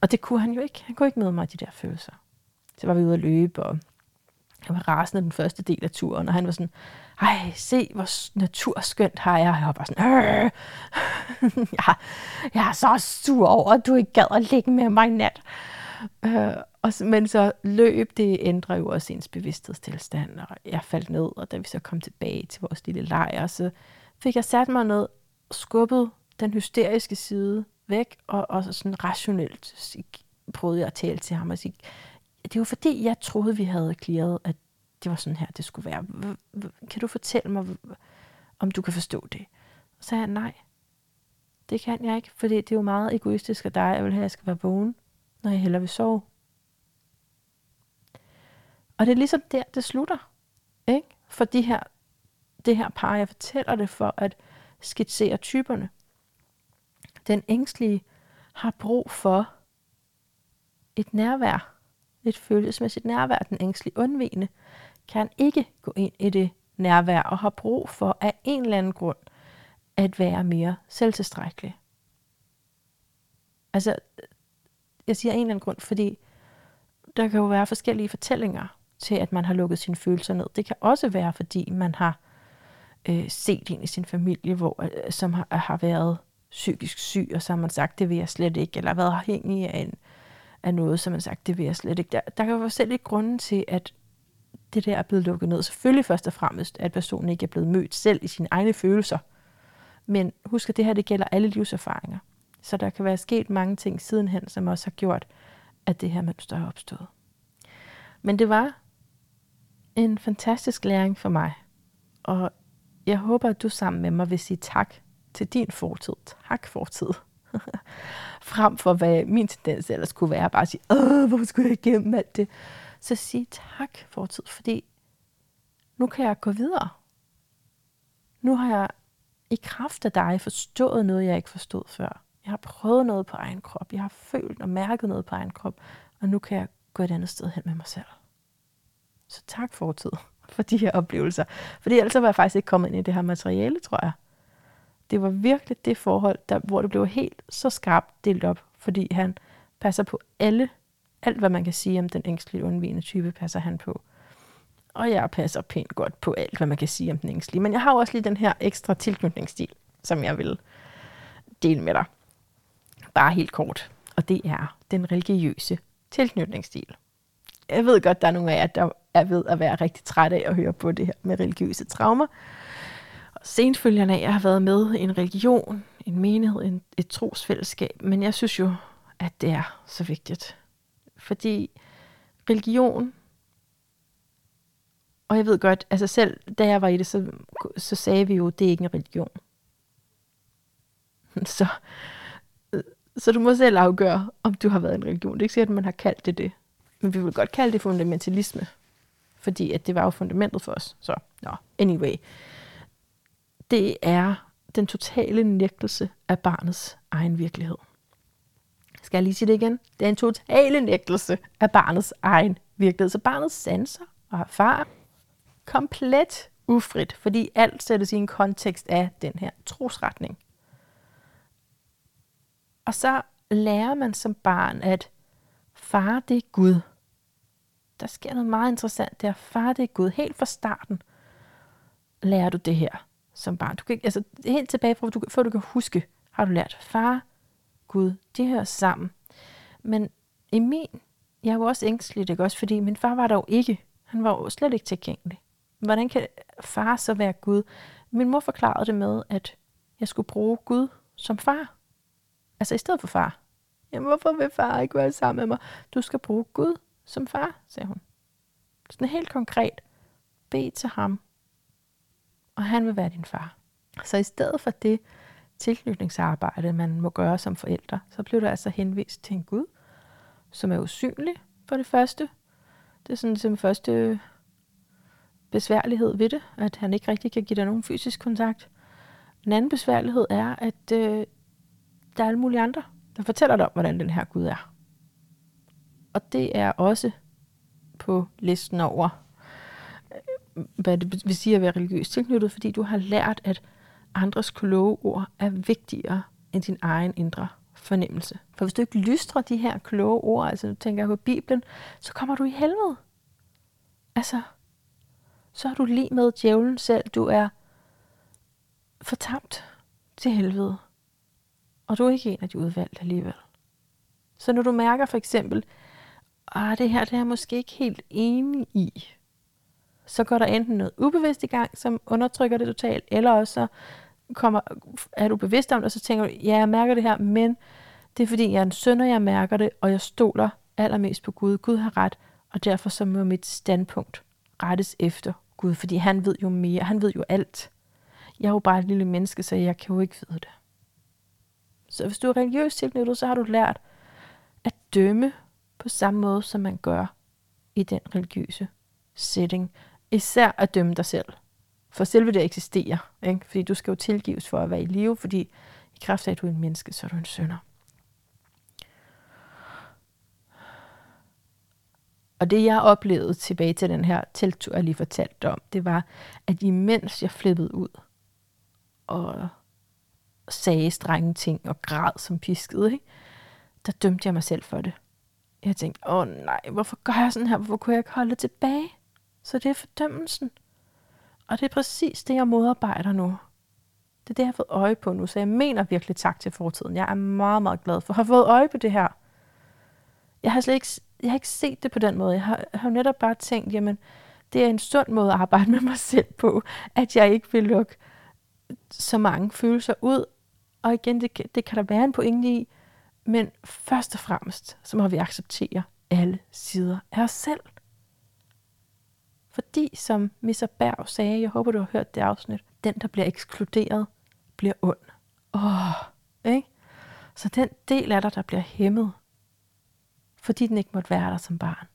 S1: Og det kunne han jo ikke. Han kunne ikke møde mig i de der følelser. Så var vi ude at løbe, og jeg var rasende den første del af turen, og han var sådan, ej, se, hvor naturskønt har jeg. Jeg var bare sådan, øh, jeg, jeg er så sur over, at du ikke gad at ligge med mig i nat. Øh, og, men så løb, det ændrer jo også ens bevidsthedstilstand, og jeg faldt ned, og da vi så kom tilbage til vores lille lejr, så fik jeg sat mig ned, skubbet den hysteriske side væk, og, og sådan rationelt prøvede jeg at tale til ham og sige, det var fordi, jeg troede, vi havde klaret, at det var sådan her, det skulle være. Kan du fortælle mig, om du kan forstå det? Så sagde jeg, nej, det kan jeg ikke, fordi det er jo meget egoistisk af dig, jeg vil have, at jeg skal være vågen, når jeg hellere vil sove. Og det er ligesom der, det slutter. Ikke? For de her, det her par, jeg fortæller det for at skitsere typerne. Den ængstlige har brug for et nærvær, et følelsesmæssigt nærvær. Den ængstlige undvigende kan ikke gå ind i det nærvær og har brug for af en eller anden grund at være mere selvtilstrækkelig. Altså, jeg siger af en eller anden grund, fordi der kan jo være forskellige fortællinger til, at man har lukket sine følelser ned. Det kan også være, fordi man har øh, set en i sin familie, hvor, øh, som har, øh, har været psykisk syg, og så har man sagt, det vil jeg slet ikke, eller været afhængig af, en, af noget, som man har sagt, det vil jeg slet ikke. Der, der kan være selv ikke grunden til, at det der er blevet lukket ned. Selvfølgelig først og fremmest, at personen ikke er blevet mødt selv i sine egne følelser. Men husk, at det her det gælder alle livserfaringer. Så der kan være sket mange ting sidenhen, som også har gjort, at det her mønster er opstået. Men det var en fantastisk læring for mig. Og jeg håber, at du sammen med mig vil sige tak til din fortid. Tak fortid. Frem for hvad min tendens ellers kunne være, bare at sige, Åh, hvorfor skulle jeg igennem alt det? Så sig tak fortid, fordi nu kan jeg gå videre. Nu har jeg i kraft af dig forstået noget, jeg ikke forstod før. Jeg har prøvet noget på egen krop. Jeg har følt og mærket noget på egen krop. Og nu kan jeg gå et andet sted hen med mig selv. Så tak fortid for de her oplevelser. Fordi ellers var jeg faktisk ikke kommet ind i det her materiale, tror jeg. Det var virkelig det forhold, der, hvor det blev helt så skarpt delt op, fordi han passer på alle, alt hvad man kan sige om den ængstlige undvigende type, passer han på. Og jeg passer pænt godt på alt, hvad man kan sige om den ængstlige. Men jeg har også lige den her ekstra tilknytningsstil, som jeg vil dele med dig. Bare helt kort. Og det er den religiøse tilknytningsstil. Jeg ved godt, der er nogle af jer, der er ved at være rigtig træt af at høre på det her med religiøse traumer. Og senfølgerne af, jeg har været med i en religion, en menighed, en, et trosfællesskab, men jeg synes jo, at det er så vigtigt. Fordi religion Og jeg ved godt, altså selv da jeg var i det, så, så sagde vi jo, det er ikke en religion. Så, så du må selv afgøre, om du har været en religion. Det er ikke sikkert, at man har kaldt det det. Men vi vil godt kalde det fundamentalisme. Fordi at det var jo fundamentet for os. Så, no. anyway. Det er den totale nægtelse af barnets egen virkelighed. Skal jeg lige sige det igen? Det er en totale nægtelse af barnets egen virkelighed. Så barnet sanser og erfarer komplet ufrit, fordi alt sættes i en kontekst af den her trosretning. Og så lærer man som barn, at far det er Gud. Der sker noget meget interessant der. Far det er Gud. Helt fra starten lærer du det her som barn. Du kan, altså, helt tilbage fra, du, før du kan huske, har du lært, far, Gud, det hører sammen. Men i min, jeg var også ængstelig, ikke også, fordi min far var der jo ikke. Han var jo slet ikke tilgængelig. Hvordan kan far så være Gud? Min mor forklarede det med, at jeg skulle bruge Gud som far. Altså i stedet for far. Jamen, hvorfor vil far ikke være sammen med mig? Du skal bruge Gud som far, sagde hun. Sådan helt konkret. Bed til ham, og han vil være din far. Så i stedet for det tilknytningsarbejde, man må gøre som forældre, så blev der altså henvist til en Gud, som er usynlig for det første. Det er sådan som første besværlighed ved det, at han ikke rigtig kan give dig nogen fysisk kontakt. En anden besværlighed er, at øh, der er alle mulige andre, der fortæller dig om, hvordan den her Gud er. Og det er også på listen over øh, hvad det vil sige at være religiøst tilknyttet, fordi du har lært, at andres kloge ord er vigtigere end din egen indre fornemmelse. For hvis du ikke lystrer de her kloge ord, altså nu tænker jeg på Bibelen, så kommer du i helvede. Altså, så er du lige med djævlen selv. Du er fortabt til helvede. Og du er ikke en af de udvalgte alligevel. Så når du mærker for eksempel, at det her det er jeg måske ikke helt enig i, så går der enten noget ubevidst i gang, som undertrykker det totalt, eller også så kommer, er du bevidst om det, og så tænker du, ja, jeg mærker det her, men det er fordi, jeg er en søn, og jeg mærker det, og jeg stoler allermest på Gud. Gud har ret, og derfor så må mit standpunkt rettes efter Gud, fordi han ved jo mere, han ved jo alt. Jeg er jo bare et lille menneske, så jeg kan jo ikke vide det. Så hvis du er religiøst tilknyttet, så har du lært at dømme på samme måde, som man gør i den religiøse setting især at dømme dig selv. For selve det eksisterer. Ikke? Fordi du skal jo tilgives for at være i live, fordi i kraft af, at du er en menneske, så er du en sønder. Og det jeg oplevede tilbage til den her telttur, jeg lige fortalte om, det var, at imens jeg flippede ud og sagde strenge ting og græd som pisket, ikke? der dømte jeg mig selv for det. Jeg tænkte, åh nej, hvorfor gør jeg sådan her? Hvorfor kunne jeg ikke holde det tilbage? Så det er fordømmelsen. Og det er præcis det, jeg modarbejder nu. Det er det, jeg har fået øje på nu, så jeg mener virkelig tak til fortiden. Jeg er meget, meget glad for at have fået øje på det her. Jeg har slet ikke, jeg har ikke set det på den måde. Jeg har, jeg har netop bare tænkt, jamen, det er en sund måde at arbejde med mig selv på, at jeg ikke vil lukke så mange følelser ud. Og igen, det, det kan der være en pointe i, men først og fremmest, så må vi acceptere alle sider af os selv. Fordi, som Mr. Berg sagde, jeg håber, du har hørt det afsnit, den, der bliver ekskluderet, bliver ond. Åh, ikke? Så den del af dig, der bliver hæmmet, fordi den ikke måtte være der som barn,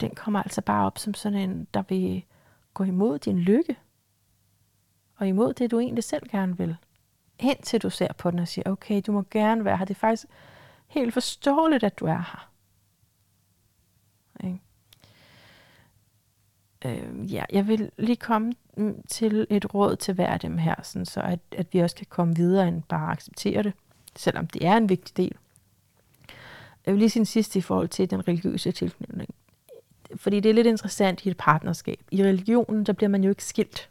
S1: den kommer altså bare op som sådan en, der vil gå imod din lykke, og imod det, du egentlig selv gerne vil. Indtil du ser på den og siger, okay, du må gerne være her. Det er faktisk helt forståeligt, at du er her. Ikke? øh, ja, jeg vil lige komme til et råd til hver af dem her, sådan så at, at vi også kan komme videre end bare acceptere det, selvom det er en vigtig del. Jeg vil lige sige sidste i forhold til den religiøse tilknytning. Fordi det er lidt interessant i et partnerskab. I religionen, der bliver man jo ikke skilt.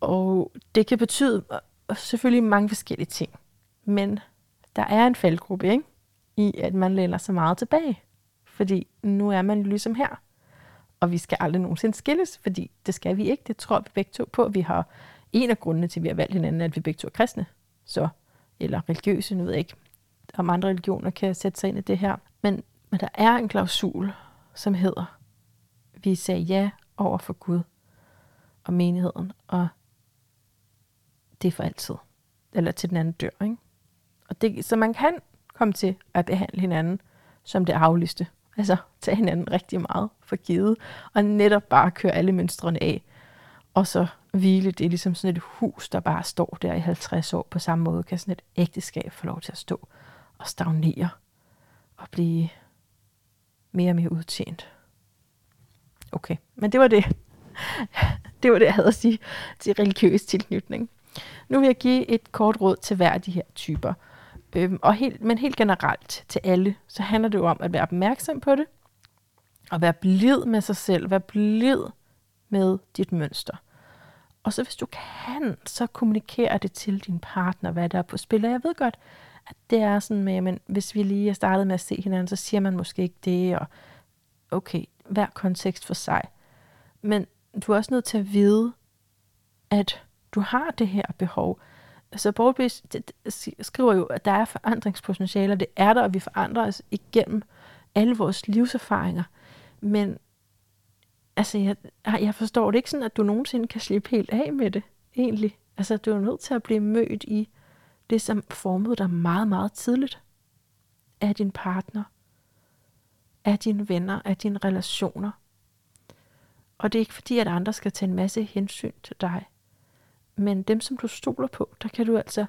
S1: Og det kan betyde øh, selvfølgelig mange forskellige ting. Men der er en faldgruppe, ikke? I at man læner sig meget tilbage. Fordi nu er man ligesom her og vi skal aldrig nogensinde skilles, fordi det skal vi ikke. Det tror vi begge to på. Vi har en af grundene til, at vi har valgt hinanden, at vi begge to er kristne. Så, eller religiøse, nu ved jeg ikke, om andre religioner kan sætte sig ind i det her. Men, men der er en klausul, som hedder, vi sagde ja over for Gud og menigheden, og det er for altid. Eller til den anden dør, ikke? Og det, så man kan komme til at behandle hinanden som det aflyste. Altså tage hinanden rigtig meget for givet, og netop bare køre alle mønstrene af, og så hvile. Det er ligesom sådan et hus, der bare står der i 50 år på samme måde. Kan sådan et ægteskab få lov til at stå og stagnere og blive mere og mere udtjent. Okay, men det var det. det var det, jeg havde at sige til religiøs tilknytning. Nu vil jeg give et kort råd til hver af de her typer. Øhm, og helt, men helt generelt til alle, så handler det jo om at være opmærksom på det, og være blid med sig selv, være blid med dit mønster. Og så hvis du kan, så kommunikere det til din partner, hvad der er på spil. Og jeg ved godt, at det er sådan med, men hvis vi lige er startet med at se hinanden, så siger man måske ikke det, og okay, hver kontekst for sig. Men du er også nødt til at vide, at du har det her behov. Altså, Så Bowlby skriver jo, at der er forandringspotentialer. Det er der, og vi forandrer os igennem alle vores livserfaringer. Men altså, jeg, jeg forstår det ikke sådan, at du nogensinde kan slippe helt af med det, egentlig. Altså, du er nødt til at blive mødt i det, som formede dig meget, meget tidligt. Af din partner, af dine venner, af dine relationer. Og det er ikke fordi, at andre skal tage en masse hensyn til dig. Men dem, som du stoler på, der kan du altså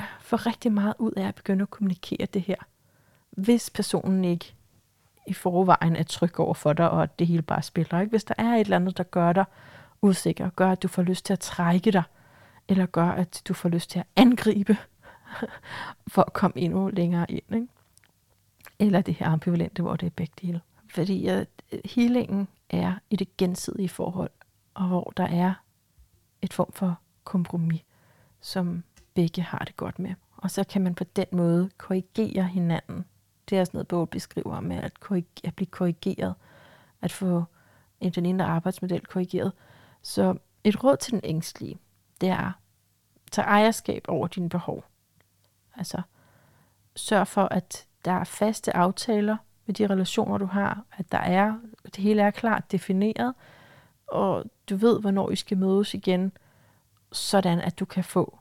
S1: øh, få rigtig meget ud af at begynde at kommunikere det her. Hvis personen ikke i forvejen er tryg over for dig, og at det hele bare spiller. Ikke? Hvis der er et eller andet, der gør dig usikker, gør, at du får lyst til at trække dig, eller gør, at du får lyst til at angribe, for at komme endnu længere ind. Ikke? Eller det her ambivalente, hvor det er begge dele. Fordi at øh, healingen er i det gensidige forhold, og hvor der er et form for kompromis, som begge har det godt med. Og så kan man på den måde korrigere hinanden det er sådan noget, bog beskriver med at, at blive korrigeret, at få en den indre arbejdsmodel korrigeret. Så et råd til den ængstlige, det er, tag ejerskab over dine behov. Altså, sørg for, at der er faste aftaler med de relationer, du har, at der er, det hele er klart defineret, og du ved, hvornår I skal mødes igen, sådan at du kan få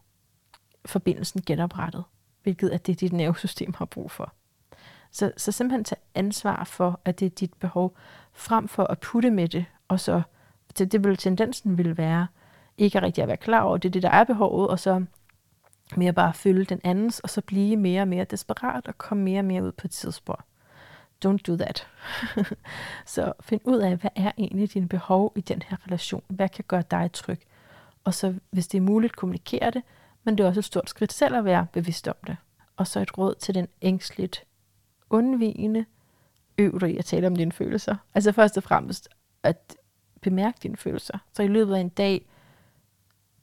S1: forbindelsen genoprettet, hvilket er det, dit nervesystem har brug for. Så, så simpelthen tage ansvar for, at det er dit behov, frem for at putte med det, og så det, det vil tendensen vil være, ikke rigtig at være klar over, det er det, der er behovet, og så mere bare følge den andens, og så blive mere og mere desperat, og komme mere og mere ud på et tidsspor. Don't do that. så find ud af, hvad er egentlig dine behov i den her relation? Hvad kan gøre dig tryg? Og så, hvis det er muligt, kommunikere det, men det er også et stort skridt selv at være bevidst om det. Og så et råd til den ængstligt undvigende, øv dig i at tale om dine følelser. Altså først og fremmest at bemærke dine følelser. Så i løbet af en dag,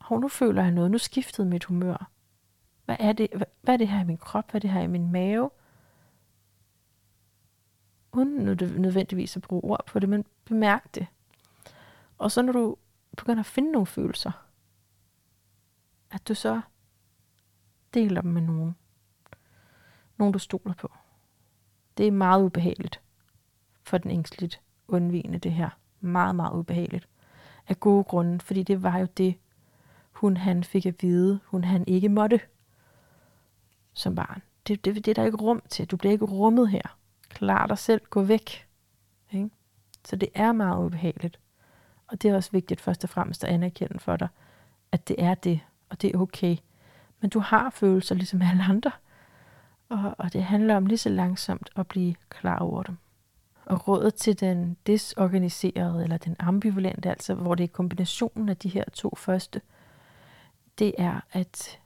S1: hov, nu føler jeg noget, nu skiftede mit humør. Hvad er det, hvad, hvad er det her i min krop, hvad er det her i min mave? Uden nødvendigvis at bruge ord på det, men bemærk det. Og så når du begynder at finde nogle følelser, at du så deler dem med nogen. Nogen, du stoler på. Det er meget ubehageligt for den ængstligt undvigende, det her. Meget, meget ubehageligt. Af gode grunde, fordi det var jo det, hun han fik at vide, hun han ikke måtte som barn. Det, det, det er der ikke rum til. Du bliver ikke rummet her. Klar dig selv, gå væk. Ikke? Så det er meget ubehageligt. Og det er også vigtigt først og fremmest at anerkende for dig, at det er det, og det er okay. Men du har følelser ligesom alle andre. Og, og det handler om lige så langsomt at blive klar over dem. Og rådet til den desorganiserede eller den ambivalente, altså hvor det er kombinationen af de her to første, det er at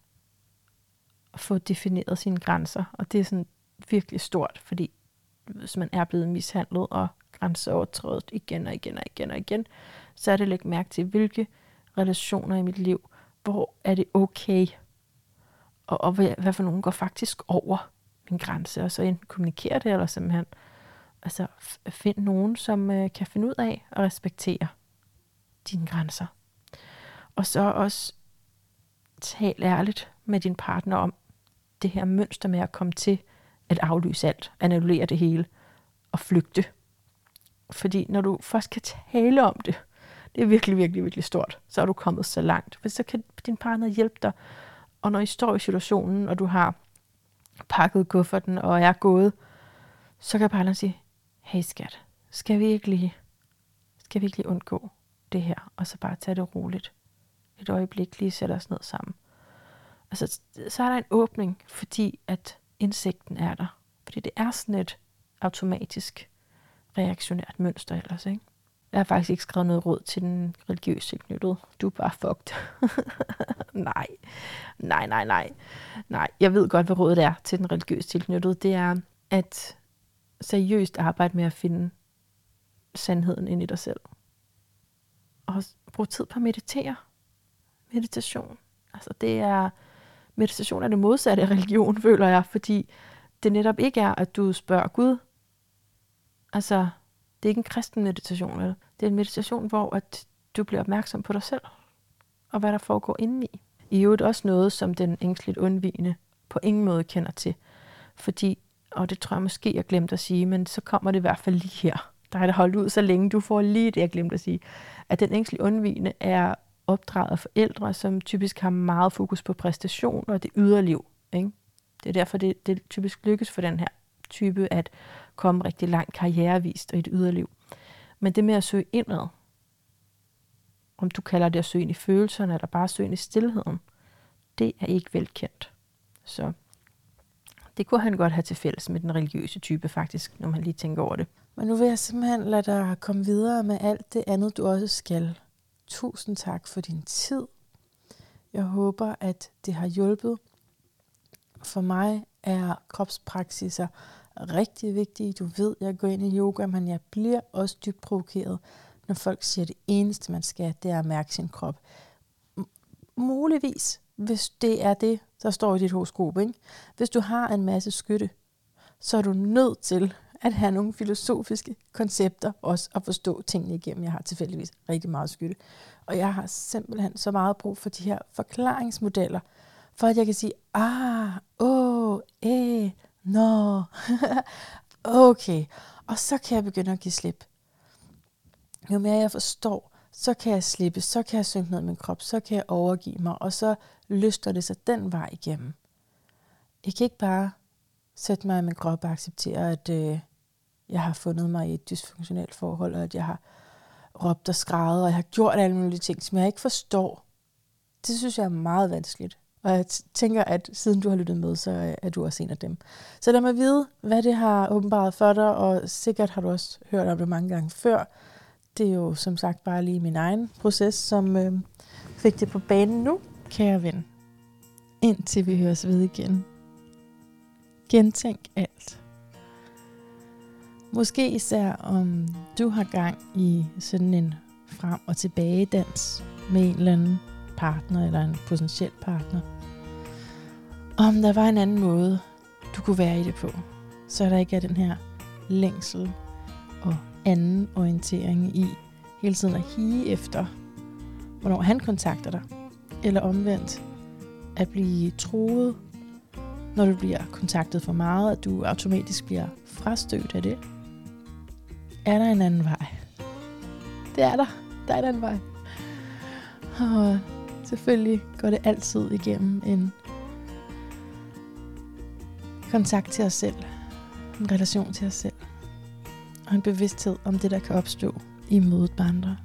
S1: få defineret sine grænser. Og det er sådan virkelig stort, fordi hvis man er blevet mishandlet og grænseovertrådt igen og igen og igen og igen, så er det lægge mærke til, hvilke relationer i mit liv, hvor er det okay og, og hvad, hvad for nogen går faktisk over min grænse, og så enten kommunikere det, eller simpelthen altså, find nogen, som øh, kan finde ud af at respektere dine grænser. Og så også tal ærligt med din partner om det her mønster med at komme til at aflyse alt, annullere det hele og flygte. Fordi når du først kan tale om det, det er virkelig, virkelig, virkelig stort, så er du kommet så langt. For så kan din partner hjælpe dig. Og når I står i situationen, og du har pakket kufferten og er gået, så kan partneren sige, hey skat, skal vi ikke lige, skal vi ikke lige undgå det her, og så bare tage det roligt. Et øjeblik lige sætte os ned sammen. Altså, så er der en åbning, fordi at indsigten er der. Fordi det er sådan et automatisk reaktionært mønster ellers, ikke? Jeg har faktisk ikke skrevet noget råd til den religiøse tilknyttede. Du er bare fucked. nej. Nej, nej, nej. Nej, jeg ved godt, hvad rådet er til den religiøse tilknyttede. Det er at seriøst arbejde med at finde sandheden ind i dig selv. Og bruge tid på at meditere. Meditation. Altså det er, meditation er det modsatte af religion, føler jeg, fordi det netop ikke er, at du spørger Gud. Altså, det er ikke en kristen meditation, vel? Det er en meditation, hvor at du bliver opmærksom på dig selv, og hvad der foregår indeni. I øvrigt også noget, som den ængstligt undvigende på ingen måde kender til. Fordi, og det tror jeg måske, jeg glemte at sige, men så kommer det i hvert fald lige her. Der er det holdt ud så længe, du får lige det, jeg glemte at sige. At den ængstligt undvigende er opdraget af forældre, som typisk har meget fokus på præstation og det yderliv. Ikke? Det er derfor, det, det typisk lykkes for den her type at komme rigtig langt karrierevist og i et yderliv. Men det med at søge indad, om du kalder det at søge ind i følelserne, eller bare søge ind i stillheden, det er ikke velkendt. Så det kunne han godt have til fælles med den religiøse type faktisk, når man lige tænker over det. Men nu vil jeg simpelthen lade dig komme videre med alt det andet, du også skal. Tusind tak for din tid. Jeg håber, at det har hjulpet. For mig er kropspraksiser rigtig vigtige. Du ved, jeg går ind i yoga, men jeg bliver også dybt provokeret, når folk siger, at det eneste, man skal, det er at mærke sin krop. Muligvis, hvis det er det, der står i dit horoskop. Ikke? Hvis du har en masse skytte, så er du nødt til at have nogle filosofiske koncepter også at forstå tingene igennem. Jeg har tilfældigvis rigtig meget skytte. Og jeg har simpelthen så meget brug for de her forklaringsmodeller, for at jeg kan sige, ah, åh, eh, nå, okay. Og så kan jeg begynde at give slip. Jo mere jeg forstår, så kan jeg slippe, så kan jeg synke ned i min krop, så kan jeg overgive mig, og så lyster det sig den vej igennem. Jeg kan ikke bare sætte mig i min krop og acceptere, at øh, jeg har fundet mig i et dysfunktionelt forhold, og at jeg har råbt og skrevet, og jeg har gjort alle mulige ting, som jeg ikke forstår. Det synes jeg er meget vanskeligt. Og jeg tænker, at siden du har lyttet med, så øh, er du også en af dem. Så lad mig vide, hvad det har åbenbart for dig, og sikkert har du også hørt om det mange gange før. Det er jo som sagt bare lige min egen proces, som øh, fik det på banen nu, kære ven. Indtil vi høres ved igen. Gentænk alt. Måske især om du har gang i sådan en frem og tilbage dans med en eller anden partner eller en potentiel partner. Om der var en anden måde, du kunne være i det på, så der ikke er den her længsel og anden orientering i hele tiden at hige efter, hvornår han kontakter dig, eller omvendt at blive troet, når du bliver kontaktet for meget, at du automatisk bliver frastødt af det. Er der en anden vej? Det er der. Der er en anden vej. Og øh, selvfølgelig går det altid igennem en kontakt til os selv. En relation til os selv. Og en bevidsthed om det, der kan opstå i mødet med andre.